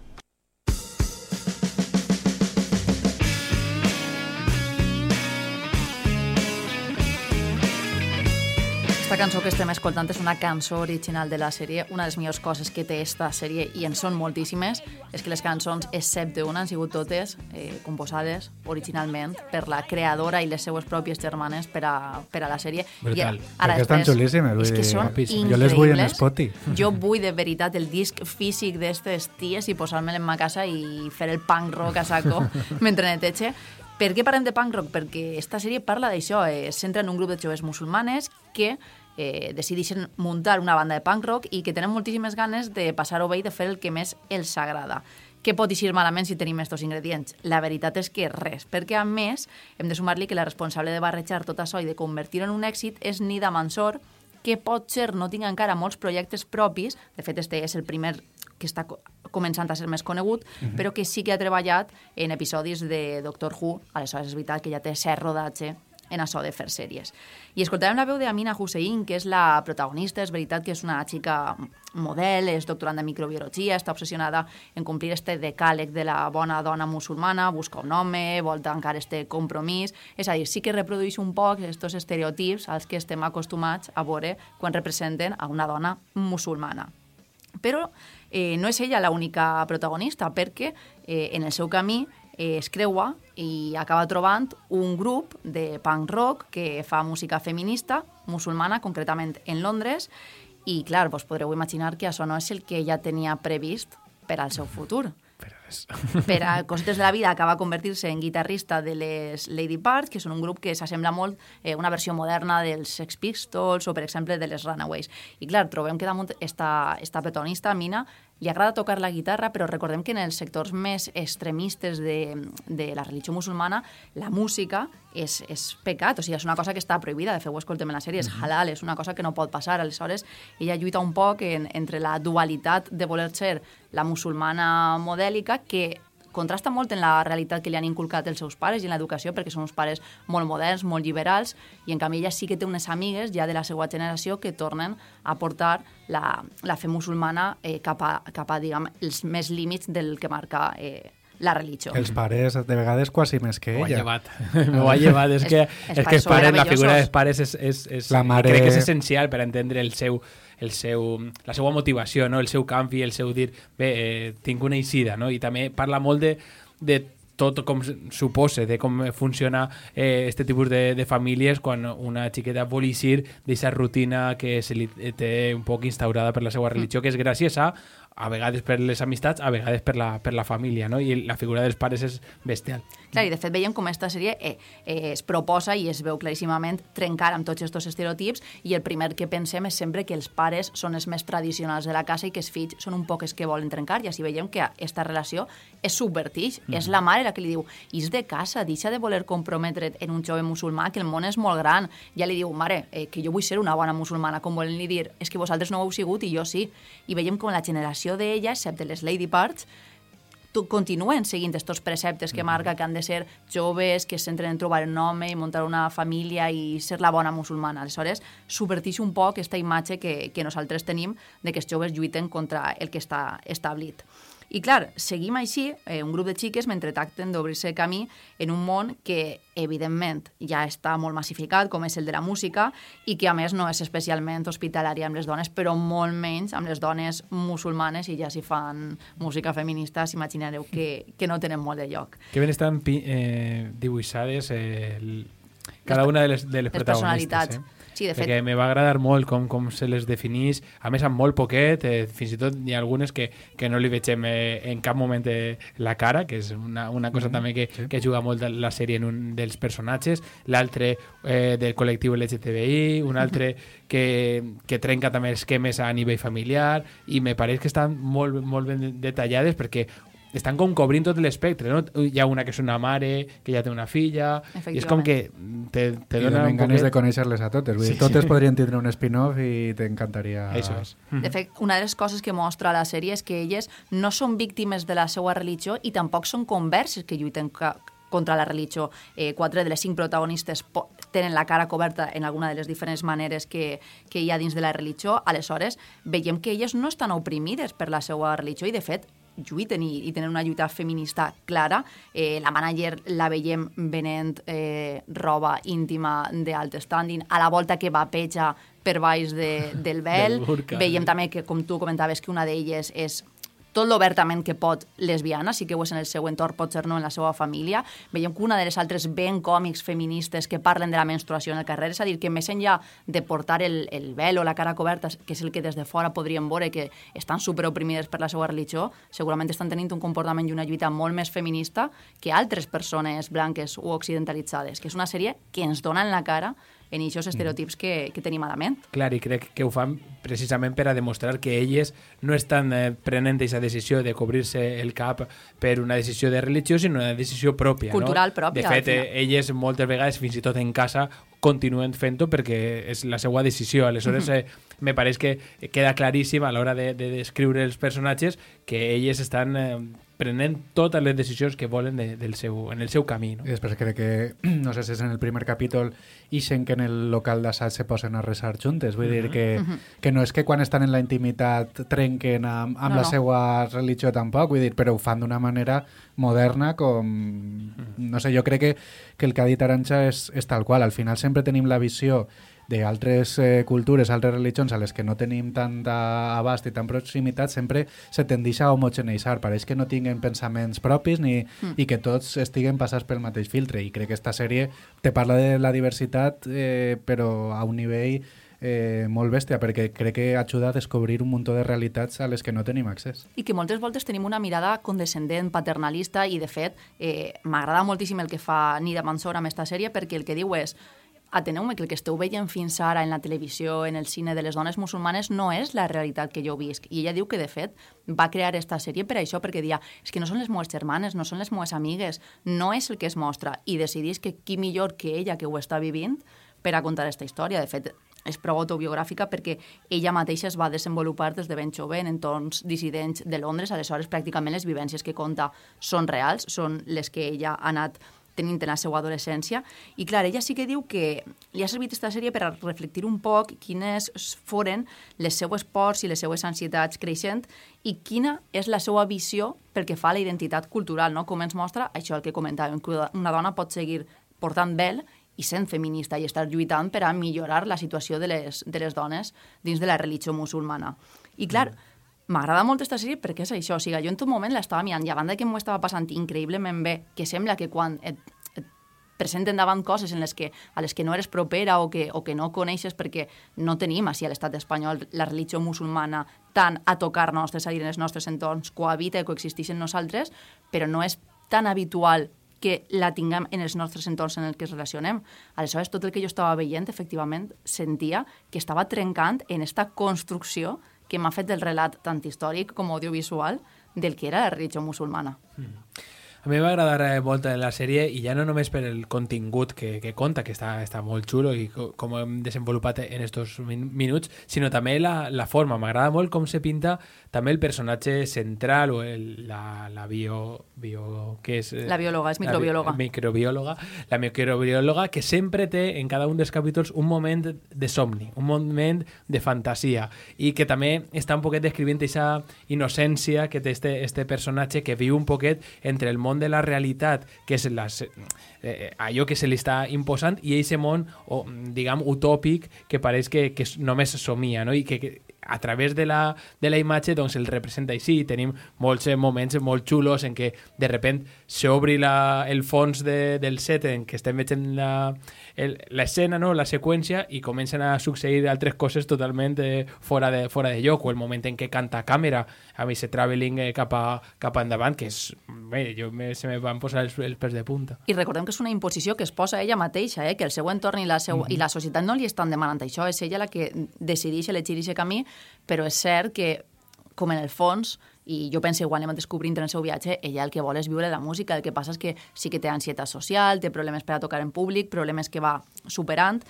Aquesta cançó que estem escoltant és una cançó original de la sèrie. Una de les millors coses que té esta sèrie, i en són moltíssimes, és que les cançons, excepte una, han sigut totes eh, composades originalment per la creadora i les seues pròpies germanes per a, per a la sèrie. Brutal. I ara Perquè estan xulíssimes. És que són Jo les vull en Spotify. Jo vull de veritat el disc físic d'aquestes ties i posar-me'l en ma casa i fer el punk rock a saco mentre neteja. Per què parlem de punk rock? Perquè esta sèrie parla d'això, eh, centra en un grup de joves musulmanes que eh, decideixen muntar una banda de punk rock i que tenen moltíssimes ganes de passar-ho bé i de fer el que més els agrada. Què pot eixir malament si tenim aquests ingredients? La veritat és que res, perquè a més hem de sumar-li que la responsable de barrejar tot això i de convertir-ho en un èxit és Nida Mansor, que pot ser no tinc encara molts projectes propis, de fet este és el primer que està començant a ser més conegut, -huh. però que sí que ha treballat en episodis de Doctor Who, aleshores és veritat que ja té cert rodatge en això de fer sèries. I escoltarem la veu d'Amina Hussein, que és la protagonista. És veritat que és una xica model, és doctorant de microbiologia, està obsessionada en complir este decàleg de la bona dona musulmana, busca un home, vol tancar este compromís. És a dir, sí que reprodueix un poc aquests estereotips als que estem acostumats a veure quan representen a una dona musulmana. Però eh, no és ella l'única protagonista, perquè eh, en el seu camí eh, es creua i acaba trobant un grup de punk rock que fa música feminista, musulmana, concretament en Londres, i, clar, vos podreu imaginar que això no és el que ella tenia previst per al seu futur. Per a coses de la vida acaba convertir-se en guitarrista de les Lady Parts, que són un grup que s'assembla molt eh, una versió moderna dels Sex Pistols o, per exemple, de les Runaways. I, clar, trobem que damunt esta, esta protagonista, Mina, li agrada tocar la guitarra, però recordem que en els sectors més extremistes de, de la religió musulmana la música és, és pecat, o sigui, és una cosa que està prohibida, de fet ho escoltem en la sèrie, és halal, és una cosa que no pot passar, aleshores ella lluita un poc en, entre la dualitat de voler ser la musulmana modèlica que contrasta molt en la realitat que li han inculcat els seus pares i en l'educació, perquè són uns pares molt moderns, molt liberals, i en canvi ella sí que té unes amigues ja de la seva generació que tornen a portar la, la fe musulmana eh, cap, a, cap a, diguem, els més límits del que marca eh, la religió. Els pares, de vegades, quasi més que ella. M'ho ha llevat. M'ho ha llevat. És que, és, és que els pares, la figura dels pares és, és, és, la mare... crec que és essencial per entendre el seu, el seu, la seva motivació, no? el seu canvi, el seu dir, bé, eh, tinc una eixida, no? i també parla molt de, de tot com suposa de com funciona eh, este tipus de, de famílies quan una xiqueta vol eixir d'aquesta rutina que se li té un poc instaurada per la seva religió, que és gràcies a a vegades per les amistats, a vegades per la, per la família, no? I la figura dels pares és bestial. Clar, i de fet veiem com aquesta sèrie eh, eh, es proposa i es veu claríssimament trencar amb tots aquests estereotips i el primer que pensem és sempre que els pares són els més tradicionals de la casa i que els fills són un poc els que volen trencar i així veiem que aquesta relació es subvertix. Mm. És la mare la que li diu is de casa, deixa de voler comprometre't en un jove musulmà, que el món és molt gran. Ja li diu, mare, eh, que jo vull ser una bona musulmana, com volen li dir, és que vosaltres no ho heu sigut i jo sí. I veiem com la generació d'ella, excepte les lady parts, tu, continuen seguint aquests preceptes que marca que han de ser joves, que s'entren en trobar un home i muntar una família i ser la bona musulmana. Aleshores, subverteix un poc aquesta imatge que, que nosaltres tenim de que els joves lluiten contra el que està establit. I clar, seguim així, eh, un grup de xiques, mentre tracten d'obrir-se camí en un món que, evidentment, ja està molt massificat, com és el de la música, i que, a més, no és especialment hospitalari amb les dones, però molt menys amb les dones musulmanes, i ja si fan música feminista, s'imaginareu que, que no tenen molt de lloc. Que ben estan eh, dibuixades eh, cada una de les, de les, les protagonistes. Eh? Sí, de fet. Perquè me va agradar molt com, com se les definís, a més amb molt poquet, eh, fins i tot hi ha algunes que, que no li vegem eh, en cap moment eh, la cara, que és una, una cosa mm -hmm. també que, sí. que juga molt la sèrie en un dels personatges, l'altre eh, del col·lectiu LGTBI, un altre que, que trenca també esquemes a nivell familiar, i me pareix que estan molt, molt ben detallades perquè estan com cobrint tot l'espectre, no? Hi ha una que és una mare, que ja té una filla, i és com que te, te I dona un ganes de conèixer-les a totes. Vull sí, dir, totes sí. podrien tindre un spin-off i t'encantaria... Això és. De fet, una de les coses que mostra la sèrie és que elles no són víctimes de la seva religió i tampoc són converses que lluiten contra la religió. Eh, quatre de les cinc protagonistes tenen la cara coberta en alguna de les diferents maneres que, que hi ha dins de la religió. Aleshores, veiem que elles no estan oprimides per la seva religió i, de fet, lluiten i, i tenen una lluita feminista clara. Eh, la manager la veiem venent eh, roba íntima d'alt standing, a la volta que va peja per baix de, del vel. Del burka, veiem sí. també que, com tu comentaves, que una d'elles és tot l'obertament que pot lesbiana, sí que ho és en el seu entorn, pot ser no en la seva família. Veiem que una de les altres ben còmics feministes que parlen de la menstruació en el carrer, és a dir, que més enllà de portar el, el vel o la cara coberta, que és el que des de fora podríem veure que estan superoprimides per la seva religió, segurament estan tenint un comportament i una lluita molt més feminista que altres persones blanques o occidentalitzades, que és una sèrie que ens dona en la cara en aquests estereotips que, que tenim a la ment. Clar, i crec que ho fan precisament per a demostrar que elles no estan eh, prenent aquesta decisió de cobrir-se el cap per una decisió de religió, sinó una decisió pròpia. Cultural no? pròpia. De fet, eh, elles moltes vegades, fins i tot en casa, continuen fent-ho perquè és la seva decisió. Aleshores, eh, me pareix que queda claríssim a l'hora de, de descriure els personatges que elles estan eh, prenent totes les decisions que volen de, del seu, en el seu camí. No? I després crec que, no sé si és en el primer capítol, ixen que en el local d'assaig se posen a resar juntes. Vull uh -huh. dir que, uh -huh. que no és que quan estan en la intimitat trenquen amb, amb no, la no. seva religió tampoc, vull dir, però ho fan d'una manera moderna com... No sé, jo crec que, que el que ha dit Aranxa és, és tal qual. Al final sempre tenim la visió d'altres eh, cultures, altres religions a les que no tenim tant abast i tant proximitat, sempre se tendeix a homogeneitzar. Pareix que no tinguen pensaments propis ni, mm. i que tots estiguen passats pel mateix filtre. I crec que aquesta sèrie te parla de la diversitat, eh, però a un nivell eh, molt bèstia, perquè crec que ajuda a descobrir un munt de realitats a les que no tenim accés. I que moltes voltes tenim una mirada condescendent, paternalista, i de fet eh, m'agrada moltíssim el que fa Nida Mansour amb aquesta sèrie, perquè el que diu és ateneu-me que el que esteu veient fins ara en la televisió, en el cine de les dones musulmanes, no és la realitat que jo visc. I ella diu que, de fet, va crear aquesta sèrie per això, perquè dia, és que no són les meves germanes, no són les meves amigues, no és el que es mostra. I decidís que qui millor que ella, que ho està vivint, per a contar aquesta història. De fet, és prou autobiogràfica perquè ella mateixa es va desenvolupar des de ben jove en entorns dissidents de Londres, aleshores pràcticament les vivències que conta són reals, són les que ella ha anat tenint en la seva adolescència. I clar, ella sí que diu que li ha servit aquesta sèrie per a reflectir un poc quines foren les seues pors i les seues ansietats creixent i quina és la seva visió pel que fa a la identitat cultural, no? com ens mostra això el que comentàvem, que una dona pot seguir portant vel i sent feminista i estar lluitant per a millorar la situació de les, de les dones dins de la religió musulmana. I clar, mm m'agrada molt aquesta sèrie perquè és això, o sigui, jo en tot moment l'estava mirant i a banda que m'ho estava passant increïblement bé, que sembla que quan et, et presenten davant coses en les que, a les que no eres propera o que, o que no coneixes perquè no tenim així a l'estat espanyol la religió musulmana tant a tocar-nos, és a dir, en els nostres entorns cohabita i coexisteix en nosaltres, però no és tan habitual que la tinguem en els nostres entorns en el que ens relacionem. Aleshores, tot el que jo estava veient, efectivament, sentia que estava trencant en esta construcció que m'ha fet el relat tant històric com audiovisual del que era la religió musulmana. Mm. A mi va agradar eh, molt la sèrie i ja no només per el contingut que, que conta, que està, està molt xulo i com hem desenvolupat en estos minuts, sinó també la, la forma. M'agrada molt com se pinta també el personatge central o el, la, la bio, bio... que és, la biòloga, és microbiòloga. La microbiòloga, la microbiòloga que sempre té en cada un dels capítols un moment de somni, un moment de fantasia i que també està un poquet descrivint aquesta innocència que té este, este personatge que viu un poquet entre el món món de la realitat, que és la, eh, allò que se li està imposant, i aquest món, o, diguem, utòpic, que pareix que, que només somia, no? i que, que a través de la, de la imatge doncs el representa així. Tenim molts moments molt xulos en què de repent s'obri el fons de, del set en què estem veient l'escena, no? la seqüència, i comencen a succeir altres coses totalment eh, fora, de, fora de lloc, o el moment en què canta a càmera, a mi se traveling eh, cap, a, cap endavant, que és... Bé, jo me, se me van posar els, els pes de punta. I recordem que és una imposició que es posa ella mateixa, eh? que el seu entorn i la, seu, mm -hmm. i la societat no li estan demanant això, és ella la que decideix elegir aquest camí però és cert que, com en el fons, i jo penso igual anem descobrint en el seu viatge, ella el que vol és viure la música, el que passa és que sí que té ansietat social, té problemes per a tocar en públic, problemes que va superant,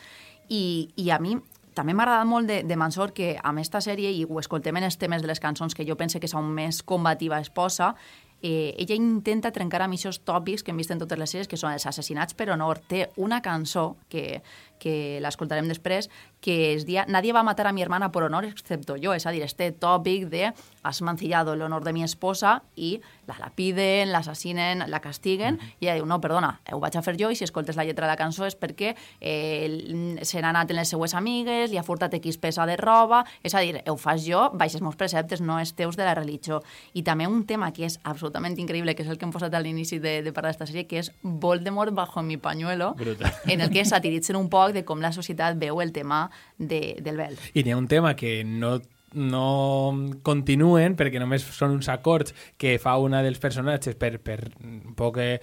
i, i a mi també m'ha agradat molt de, de Mansor que amb aquesta sèrie, i ho escoltem en els temes de les cançons que jo pense que són més combativa esposa, eh, ella intenta trencar amb aquests tòpics que hem vist en totes les sèries, que són els assassinats per honor. Té una cançó que, que l'escoltarem després, que es dia Nadie va matar a mi hermana por honor excepto yo. És a dir, este tòpic de has mancillado el honor de mi esposa i la lapiden, l'assassinen, la castiguen, mm -hmm. i ella diu, no, perdona, ho vaig a fer jo, i si escoltes la lletra de la cançó és perquè eh, se n'ha anat en les seues amigues, li ha furtat X pesa de roba, és a dir, ho fas jo, baixes meus preceptes, no és teus de la religió. I també un tema que és absolutament increïble, que és el que hem posat a l'inici de, de parlar d'esta sèrie, que és Voldemort bajo mi pañuelo, Brutal. en el que satiritzen un poc de com la societat veu el tema de, del vel. I n'hi ha un tema que no no continuen perquè només són uns acords que fa una dels personatges per, per un poc eh,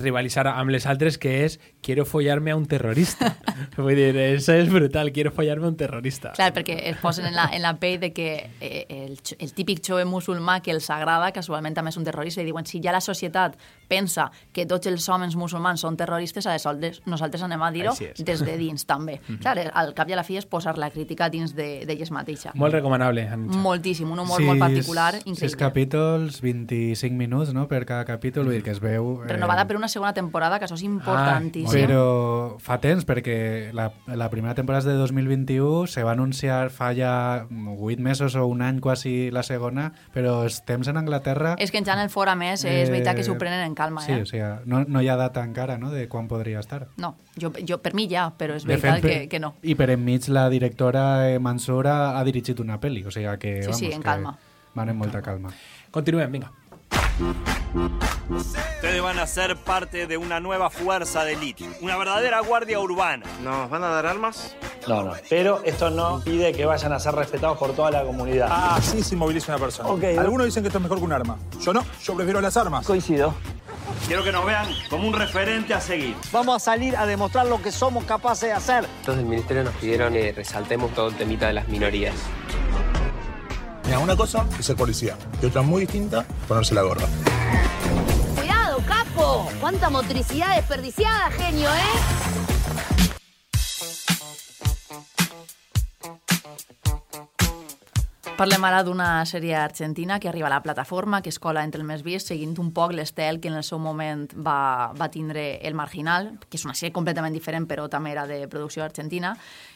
rivalitzar amb les altres que és quiero follarme a un terrorista vull dir, això és brutal quiero follarme a un terrorista clar, perquè es posen en la, en la pell de que eh, el, el típic xove musulmà que els agrada casualment també és un terrorista i diuen si ja la societat pensa que tots els homes musulmans són terroristes aleshores nosaltres anem a dir-ho des de dins també mm -hmm. clar, al cap i a la fi és posar la crítica dins d'elles de, mateixa molt recomanable Ancha. moltíssim, un humor sí, molt particular increïble. Sis capítols, 25 minuts no? per cada capítol, vull dir que es veu... Eh... Renovada per una segona temporada, que això és importantíssim. Ah, però fa temps, perquè la, la primera temporada és de 2021, se va anunciar fa ja 8 mesos o un any quasi la segona, però els temps en Anglaterra... És que en general fora més, eh, és veritat que s'ho prenen en calma. Sí, eh? o sigui, no, no hi ha data encara no? de quan podria estar. No, jo, jo, per mi ja, però és veritat fet, que, que no. I per enmig la directora eh, Mansura ha dirigit una pel·li, o sigui que... Sí, vamos, sí, en calma. Van en molta calma. Continuem, vinga. Ustedes van a ser parte de una nueva fuerza de élite, una verdadera guardia urbana. ¿Nos van a dar armas? No, no. Pero esto no impide que vayan a ser respetados por toda la comunidad. Ah, sí se moviliza una persona. Okay, Algunos dicen que esto es mejor que un arma. Yo no, yo prefiero las armas. Coincido. Quiero que nos vean como un referente a seguir. Vamos a salir a demostrar lo que somos capaces de hacer. Los del ministerio nos pidieron que resaltemos todo el temita de las minorías. Mira, una cosa es ser policía y otra muy distinta, ponerse la gorra. ¡Cuidado, capo! ¡Cuánta motricidad desperdiciada, genio, eh! Parlem ara d'una sèrie argentina que arriba a la plataforma, que es cola entre el més vist, seguint un poc l'estel que en el seu moment va, va tindre El Marginal, que és una sèrie completament diferent, però també era de producció argentina.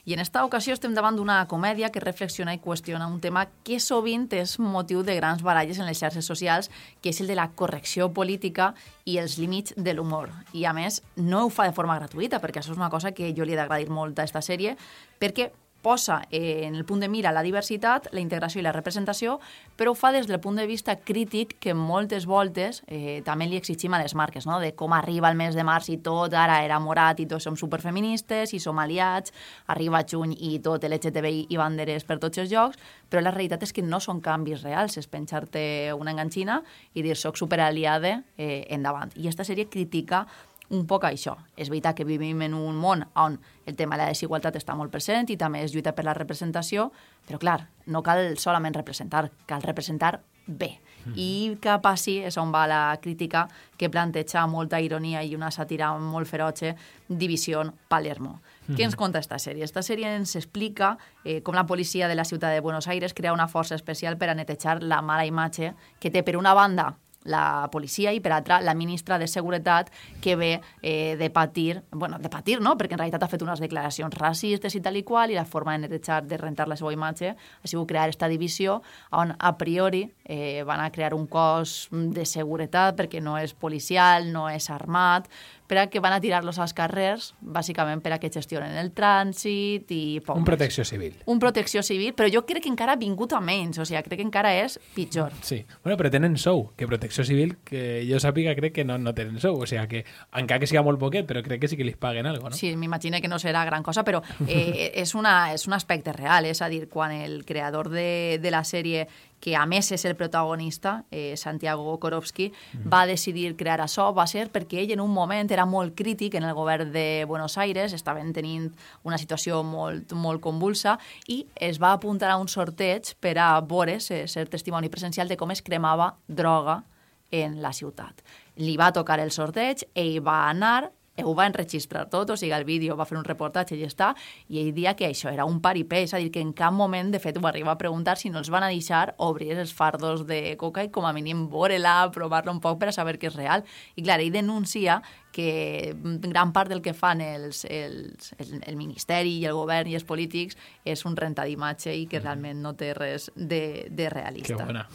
I en esta ocasió estem davant d'una comèdia que reflexiona i qüestiona un tema que sovint és motiu de grans baralles en les xarxes socials, que és el de la correcció política i els límits de l'humor. I, a més, no ho fa de forma gratuïta, perquè això és una cosa que jo li he d'agradir molt a aquesta sèrie, perquè posa eh, en el punt de mira la diversitat, la integració i la representació, però ho fa des del punt de vista crític que moltes voltes eh, també li exigim a les marques, no? de com arriba el mes de març i tot, ara era morat i tots som superfeministes i som aliats, arriba juny i tot LGTBI i banderes per tots els jocs, però la realitat és que no són canvis reals, és penjar-te una enganxina i dir soc superaliada eh, endavant. I aquesta sèrie critica un poc això. És veritat que vivim en un món on el tema de la desigualtat està molt present i també es lluita per la representació, però clar, no cal solament representar, cal representar bé. Mm. I que passi és on va la crítica que planteja molta ironia i una sàtira molt feroce Divisió Palermo. Mm. Què ens conta esta sèrie? Esta sèrie ens explica eh, com la policia de la ciutat de Buenos Aires crea una força especial per a netejar la mala imatge que té, per una banda, la policia i, per altra, la ministra de Seguretat que ve eh, de patir, bueno, de patir, no?, perquè en realitat ha fet unes declaracions racistes i tal i qual, i la forma de netejar, de rentar la seva imatge ha sigut crear aquesta divisió on a priori eh, van a crear un cos de seguretat perquè no és policial, no és armat, per a que van a tirar-los als carrers, bàsicament per a que gestionen el trànsit i poc Un més. protecció civil. Un protecció civil, però jo crec que encara ha vingut a menys, o sigui, crec que encara és pitjor. Sí. Bueno, però tenen sou, que protecció civil, que jo sàpiga, crec que no, no tenen sou. O sigui, que encara que siga molt poquet, però crec que sí que li paguen algo, no? Sí, m'imagino que no serà gran cosa, però eh, és, una, és un aspecte real, és a dir, quan el creador de, de la sèrie que a més és el protagonista, eh, Santiago Korovsky, mm. va decidir crear això, va ser perquè ell en un moment era molt crític en el govern de Buenos Aires, estaven tenint una situació molt, molt convulsa, i es va apuntar a un sorteig per a veure, ser, ser testimoni presencial de com es cremava droga en la ciutat. Li va tocar el sorteig, ell va anar, ho va enregistrar tot, o sigui, el vídeo va fer un reportatge i ja està, i ell dia que això era un paripé, és a dir, que en cap moment, de fet, ho arriba a preguntar si no els van a deixar obrir els fardos de coca i com a mínim veure-la, provar-la un poc per a saber que és real. I clar, ell denuncia que gran part del que fan els, els, el, el Ministeri i el govern i els polítics és un renta d'imatge i que realment no té res de, de realista. Que bona.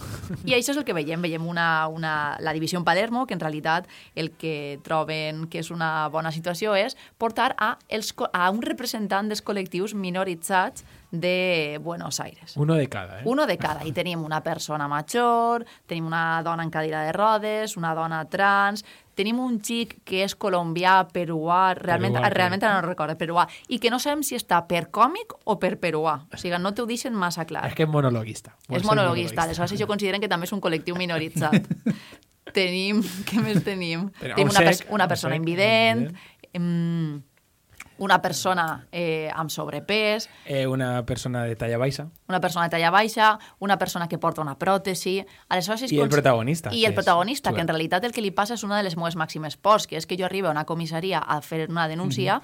I això és el que veiem. Veiem una, una, la divisió en Palermo, que en realitat el que troben que és una bona situació és portar a, els, a un representant dels col·lectius minoritzats de Buenos Aires. Uno de cada, eh? Uno de cada. I tenim una persona major, tenim una dona en cadira de rodes, una dona trans, tenim un xic que és colombià, peruà, realment, Peruà, realment no recordo, peruà, i que no sabem si està per còmic o per peruà. O sigui, no t'ho deixen massa clar. És que és monologuista. És ser monologuista. Aleshores, jo consideren que també és un col·lectiu minoritzat. tenim... Què més tenim? Però tenim un una, sec, pers una un persona sec, invident, mm, una persona eh, amb sobrepès, Eh, una persona de talla baixa. una persona de talla baixa, una persona que porta una pròtesi... Aleshores, és I el cons- protagonista, I que el és protagonista, que Joel. en realitat el que li passa és una de les meves màximes pors, que és que jo arribo a una comissaria a fer una denúncia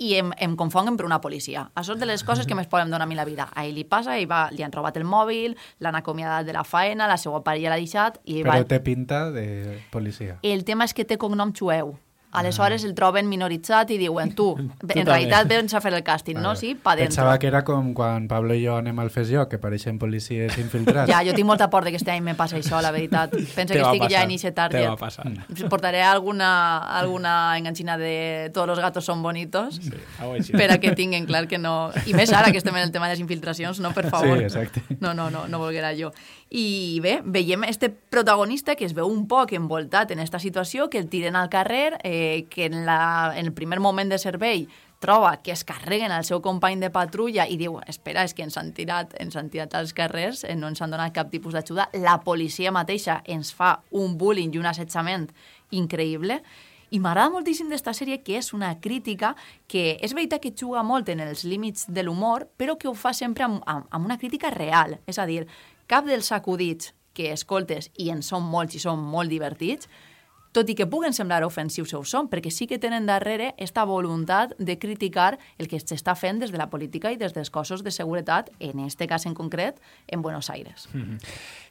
i em, em confonguen per una policia. Això és de les coses que més poden donar a mi la vida. A ell li passa, ell va, li han robat el mòbil, l'han acomiadat de la faena, la seva parella l'ha deixat i Però va... té pinta de policia. El tema és que té cognom xueu. Aleshores el troben minoritzat i diuen, tu, en realitat vens a fer el càsting, no? Sí, pa dentro. Pensava que era com quan Pablo i jo anem al Fes Jo, que pareixen policies infiltrats. Ja, jo tinc molta por de que este any me passa això, la veritat. Penso Te que estic ja passar, en eixe te target. va passar. Portaré alguna, alguna enganxina de todos los gatos son bonitos Sí, així. per a que tinguin clar que no... I més ara que estem en el tema de les infiltracions, no, per favor. Sí, exacte. No, no, no, no volguera jo. I bé, veiem este protagonista que es veu un poc envoltat en esta situació, que el tiren al carrer, eh, que en, la, en el primer moment de servei troba que es carreguen el seu company de patrulla i diu, espera, és que ens han tirat, ens han tirat als carrers, eh, no ens han donat cap tipus d'ajuda, la policia mateixa ens fa un bullying i un assetjament increïble, i m'agrada moltíssim d'esta sèrie que és una crítica que és veritat que juga molt en els límits de l'humor, però que ho fa sempre amb, amb, amb una crítica real. És a dir, cap dels acudits que escoltes, i en són molts i són molt divertits, tot i que puguen semblar ofensius ho són, perquè sí que tenen darrere esta voluntat de criticar el que s'està fent des de la política i des dels cossos de seguretat, en este cas en concret, en Buenos Aires. Mhm.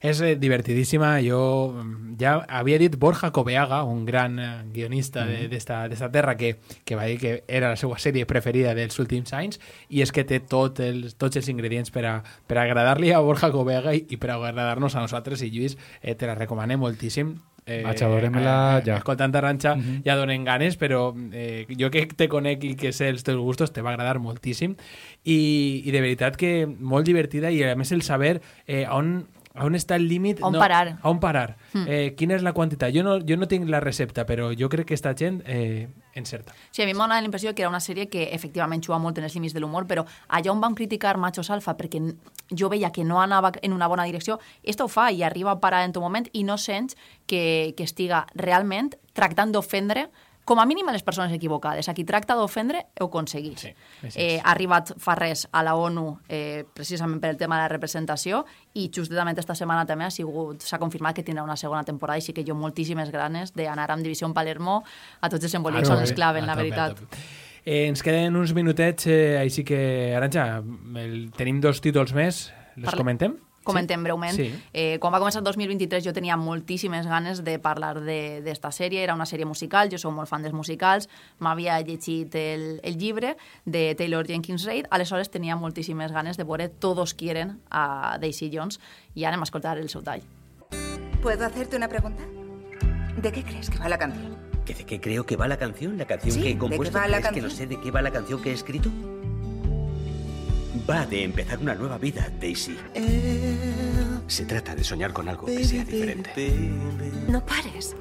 És eh, divertidíssima. Jo mm, ja havia dit Borja Cobeaga, un gran eh, guionista de- Mhm. d'esta d'esta terra, que, que va dir que era la seva sèrie preferida dels últims anys, i és que té tot els, tots els ingredients per a, per a agradar-li a Borja Cobeaga i, i per agradar-nos a nosaltres, i Lluís, eh, te la recomanem moltíssim. Eh, a veure-me-la ja. Escoltant Arantxa uh -huh. ja donen ganes, però eh, jo que te conec i que sé els teus gustos te va agradar moltíssim i, i de veritat que molt divertida i a més el saber eh, on on està el límit? On parar. On parar. Mm. Eh, quina és la quantitat? Jo no, jo no tinc la recepta, però jo crec que esta gent eh, encerta. Sí, a mi m'ha donat la impressió que era una sèrie que efectivament juga molt en els límits de l'humor, però allà on vam criticar Machos Alfa perquè jo veia que no anava en una bona direcció, esto ho fa i arriba a parar en tot moment i no sents que, que estiga realment tractant d'ofendre com a mínim a les persones equivocades. A qui tracta d'ofendre ho aconseguís. Sí, eh, ha arribat fa res a la ONU eh, precisament per el tema de la representació i justament esta setmana també ha sigut s'ha confirmat que tindrà una segona temporada i sí que jo moltíssimes ganes d'anar amb Divisió Palermo a tots els embolics Ah, on no, es claven, a la veritat. Eh, ens queden uns minutets, eh, així que, Arantxa, el, tenim dos títols més, els Parla- comentem? Comentem breument. Sí. Eh, quan va començar el 2023 jo tenia moltíssimes ganes de parlar de- d'esta sèrie. Era una sèrie musical, jo sou molt fan dels musicals. M'havia llegit el, el llibre de Taylor Jenkins Reid. Aleshores tenia moltíssimes ganes de veure Todos quieren a Daisy Jones i ara anem a escoltar el seu tall. ¿Puedo hacerte una pregunta? ¿De qué crees que va la canción? ¿Que ¿De qué creo que va la canción? ¿La canción Sí, que ¿de he qué compuesto? va la ¿Crees que no canción? sé de qué va la canción que he escrito? Va de empezar una nueva vida, Daisy. Se trata de soñar con algo que sea diferente. No pares.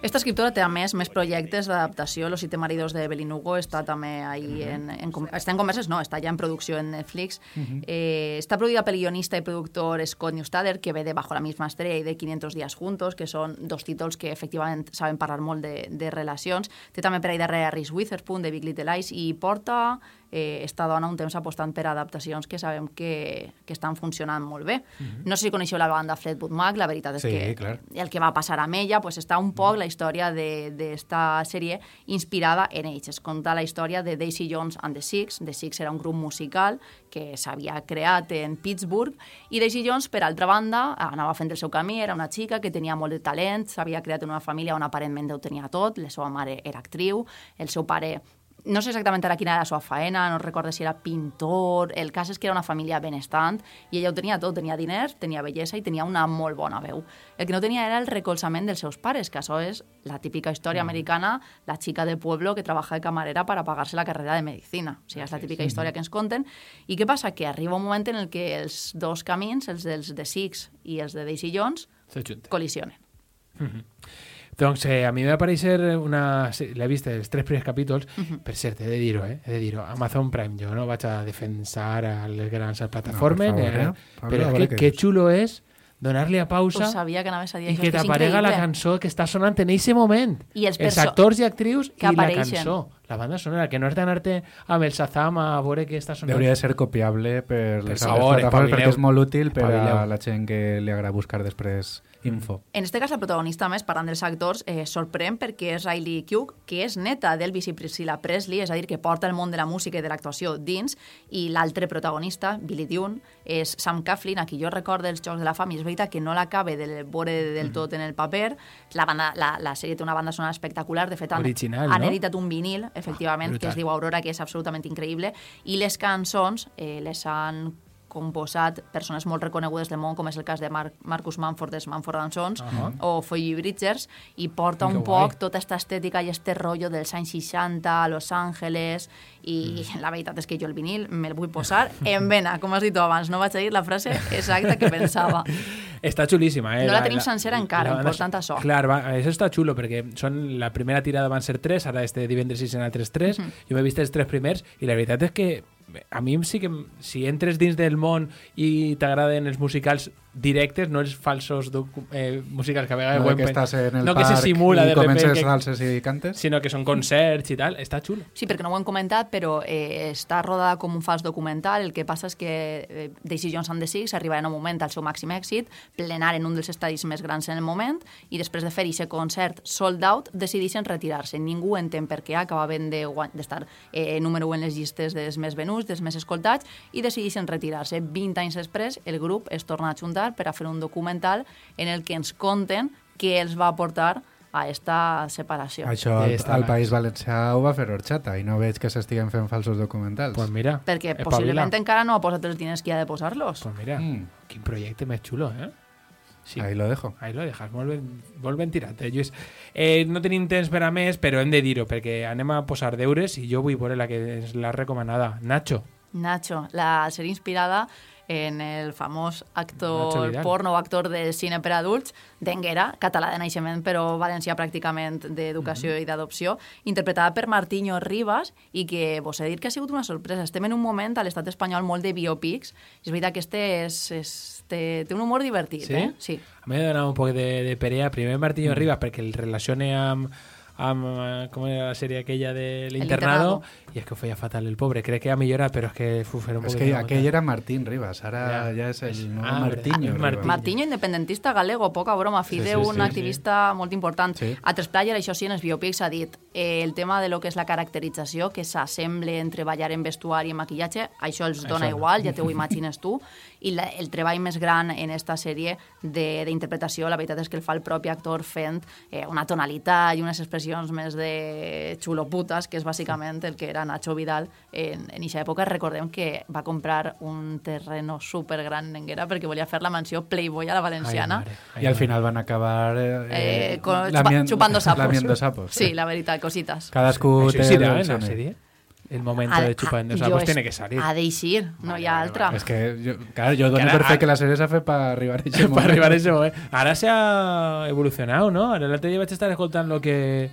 Esta escriptora té, a més, més projectes d'adaptació. Los siete maridos de Evelyn Hugo està també ahí en, en, com- està en converses, no, està ja en producció en Netflix. Ujú. eh, està produïda pel guionista i productor Scott Neustadter, que ve de Bajo la misma estrella i de 500 días juntos, que són dos títols que efectivament saben parlar molt de, de relacions. Té també per ahí darrere Reese Witherspoon, de Big Little Lies, i porta eh, esta dona un temps apostant per adaptacions que sabem que, que estan funcionant molt bé. Mhm. No sé si coneixeu la banda Fleetwood Mac, la veritat és Sí, que clar. el que va passar amb ella pues, està un poc la història de- d'esta sèrie inspirada en ells. Es conta la història de Daisy Jones and the Six. The Six era un grup musical que s'havia creat en Pittsburgh i Daisy Jones, per altra banda, anava fent el seu camí, era una xica que tenia molt de talent, s'havia creat en una família on aparentment ho tenia tot, la seva mare era actriu, el seu pare no sé exactament ara quina era la seva faena, no recordo si era pintor, el cas és que era una família benestant i ella ho tenia tot, tenia diners, tenia bellesa i tenia una molt bona veu. El que no tenia era el recolzament dels seus pares, que això és la típica història americana, la xica de pueblo que trabaja de camarera para pagarse la carrera de medicina. O sigui, és la típica història que ens conten. I què passa? Que arriba un moment en el que els dos camins, els dels de Six i els de Daisy Jones, Se junten. col·lisionen. Doncs eh, a mi me va aparèixer una... L'he vist els tres primers capítols. Per cert, he de dir-ho, eh? He de dir-ho. Amazon Prime, jo no vaig a defensar a les grans plataformes, No, per favor, eh? eh? Pablo, però a és que que xulo és donar-li a pausa Ho sabia que anaves a dir i això, que és t'aparega la cançó que està sonant en eixe moment. I els els actors i actrius que i la cançó. La banda sonora, que no és d'anar-te amb el Shazam a veure què està sonant. Hauria de ser copiable per, Per les favor, plataformes espavileu. perquè és molt útil per a la gent que li agrada buscar després info. En este cas, la protagonista, més, parlant dels actors, eh, sorprèn perquè és Riley Keough, que és neta d'Elvis i Priscilla Presley, és a dir, que porta el món de la música i de l'actuació dins, i l'altre protagonista, Billy Dune, és Sam Coughlin, a qui jo recordo els Jocs de la Fam, i és veritat que no l'acabe de veure del tot en el paper. La, banda, la, la sèrie té una banda sonora espectacular, de fet, han, Original, han no? editat un vinil, efectivament, que brutal. es diu Aurora, que és absolutament increïble, i les cançons eh, les han composat persones molt reconegudes del món, com és el cas de Mar Marcus Manford dels Manford and Sons Ahà. o Phoebe Bridgers, i porta Que un guai. poc tota aquesta estètica i este rotllo dels anys 60 a Los Angeles, i Mm. la veritat és que jo el vinil me'l vull posar en vena, com has dit tu abans, no vaig a dir la frase exacta que pensava. Està xulíssima, eh? No la tenim sencera encara, banda- important això. Clar, va, això està xulo, perquè són, la primera tirada van ser tres, ara este divendres i serà altres tres. Mhm. Jo m'he vist els tres primers i la veritat és que a mi sí que si entres dins del món i t'agraden els musicals directes, no els falsos eh, musicals que a vegades No de que pen- estàs en el no que se parc simula i de comences repente que- salses i cantes. sinó que són concerts i tal, està xulo. Sí, perquè no ho hem comentat, però eh, està rodada com un fals documental. El que passa és que eh, Daisy Jones and the Six arriba en un moment al seu màxim èxit, plenar en un dels estadis més grans en el moment, i després de fer aquest concert sold out, decideixen retirar-se. Ningú entén per què acabaven de d'estar eh, número 1 en les llistes dels més venuts, dels més escoltats, i decideixen retirar-se. 20 anys després, el grup es torna a juntar per a fer un documental en el que ens conten què els va portar a esta separació. Això al. País Valencià ho va fer Orxata i no veig que s'estiguen fent falsos documentals. Pues mira, Perquè espavila. possiblement encara no ha posat els diners que ha de posar-los. Pues mira, Mm. quin projecte més xulo, eh? Sí. Ahí lo dejo. Ahí lo dejas, molt ben, molt ben tirat, eh, Lluís. Eh, no tenim temps per a més, però hem de dir-ho, perquè anem a posar deures i jo vull veure la que és la recomanada. Nacho. Nacho, la sèrie inspirada en el famós actor porno o actor de cine per adults, d'Enguera, català de naixement, però valencià pràcticament d'educació i d'adopció, interpretada per Martiño Rivas, i que vos he dit que ha sigut una sorpresa. Estem en un moment a l'estat espanyol molt de biopics, i és veritat que este és, és, té, té un humor divertit, Sí? eh? Sí. A mi m'ha donat un poc de, de perea. Primer Martiño Mm. Rivas, perquè el relacione amb, amb eh, com era la sèrie aquella de L'Internado. i és que ho feia fatal el pobre. Crec que ha millorat, però és que uf, era un Es poc que aquell era Martín Rivas, ahora Ya. ya es el nuevo Ah, Martiño. Martín. Martiño, independentista galego, poca broma, fill Sí, sí, d'un sí, activista molt important. Sí. A Tres Player, això sí, en els biopics ha dit eh, el tema de lo que és la caracterització, que s'assemble en treballar en vestuari i maquillatge, això els dona Això igual, ja t'ho imagines tu, i la, el treball més gran en esta sèrie de- d'interpretació, la veritat és que el fa el propi actor fent eh, una tonalitat i unes expressions més de xuloputes, que és bàsicament el que era Nacho Vidal en, en eixa època. Recordem que va comprar un terreno supergran en Enguera perquè volia fer la mansió Playboy a la valenciana. Y al final van a acabar eh, Eh, con- lamien- chupa- chupando sapos. lamiendo sapos. Sí, la veritat, cositas. Cadascú Això té sí, el en la seu sèrie. El momento Ha- de chupando ha- sapos jo és- tiene que salir. Ha d'eixir, no hi ha altra. Es que, yo, claro, yo doy Cara, per fe a- que la serie se hace para arribar ese para momento. arribar a ese momento. Ahora se ha evolucionado, ¿no? Ahora el otro día vaig estar escoltant que,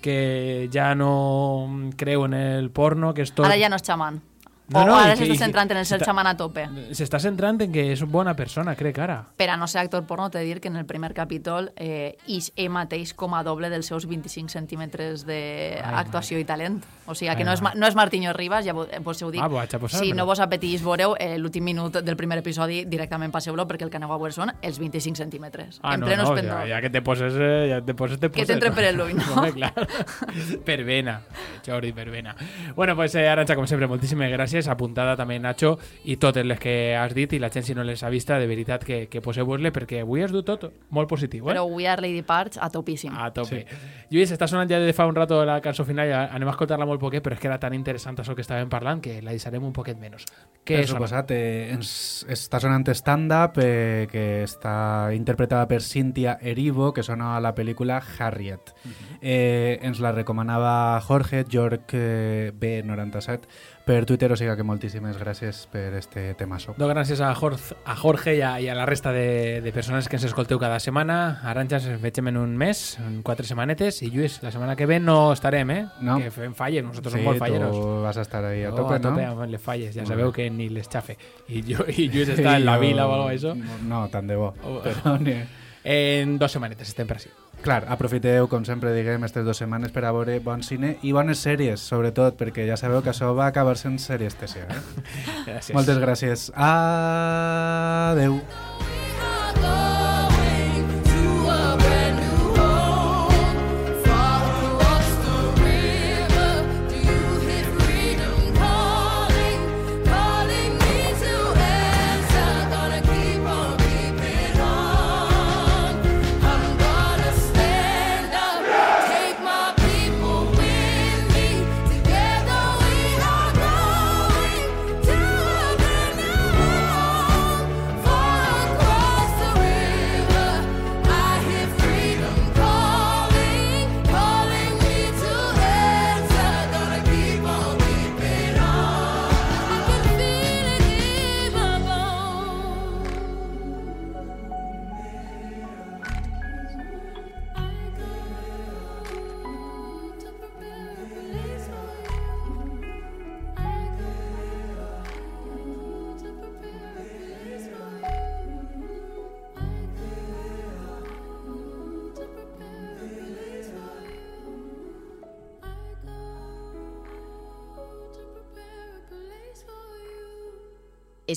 que ja no creu en el porno, que és tot... Ara ja no és xaman. No, o no, ara i que- s'està que- centrant en el ser xaman a tope. S'està centrant en que és bona persona, crec, ara. Per a no ser actor porno, t'he de dir que en el primer capítol eh, ix ell mateix com a doble dels seus 25 centímetres d'actuació i talent. O sigui, que Ai, no és, no és Martiño Rivas, ja vo- vos ho dic. Ah, vaig a posar-me-lo. si no vos apetís veureu eh, l'últim minut del primer episodi, directament passeu-lo perquè el que aneu a veure són els 25 centímetres. Ah, en no, no, ja, ja que te poses, eh, ja te poses, te Que poses. t'entre per el ull, no? Home, clar. per vena, Jordi, per vena. Bueno, pues eh, Aranxa, com sempre, moltíssimes gràcies. Apuntada també Nacho i totes les que has dit i la gent si no les ha vista, de veritat que, que poseu-vos-le perquè avui has dut tot molt positiu, eh? Però We Are Lady Parts a topíssim. A tope. Sí. Lluís, està sonant ja de fa un rato la cançó final, ja anem a escoltar-la molt poquet, però és que era tan interessant això que estàvem parlant que la deixarem un poquet menys. Què Per és suposat, eh, ens està sonant stand-up eh, que està interpretada per Cynthia Erivo, que sona a la pel·lícula Harriet. eh, ens la recomanava Jorge, York eh, B97, per Twitter, o sigui que moltíssimes gràcies per este temazo. Doy gracias a Jorge, a Jorge y, a, la resta de, de personas que ens escolteu cada setmana. Aranxas ens en un mes, en quatre setmanetes, i Lluís, la setmana que ve no estarem, eh? No. Que fem falles, nosotros Sí, som molt falleros. tu vas a estar ahí a tope, a tope no? les falles, ja sabeu que ni les xafe. I, jo, i Lluís està en la vila o algo això. No, tant de bo. Oh. Però, En dos setmanetes estem per així. Clar, aprofiteu, com sempre diguem, aquestes dues setmanes per a veure bon cine i bones sèries, sobretot, perquè ja sabeu que això va acabar sent sèries TC, eh? Gràcies. Moltes gràcies. Adeu.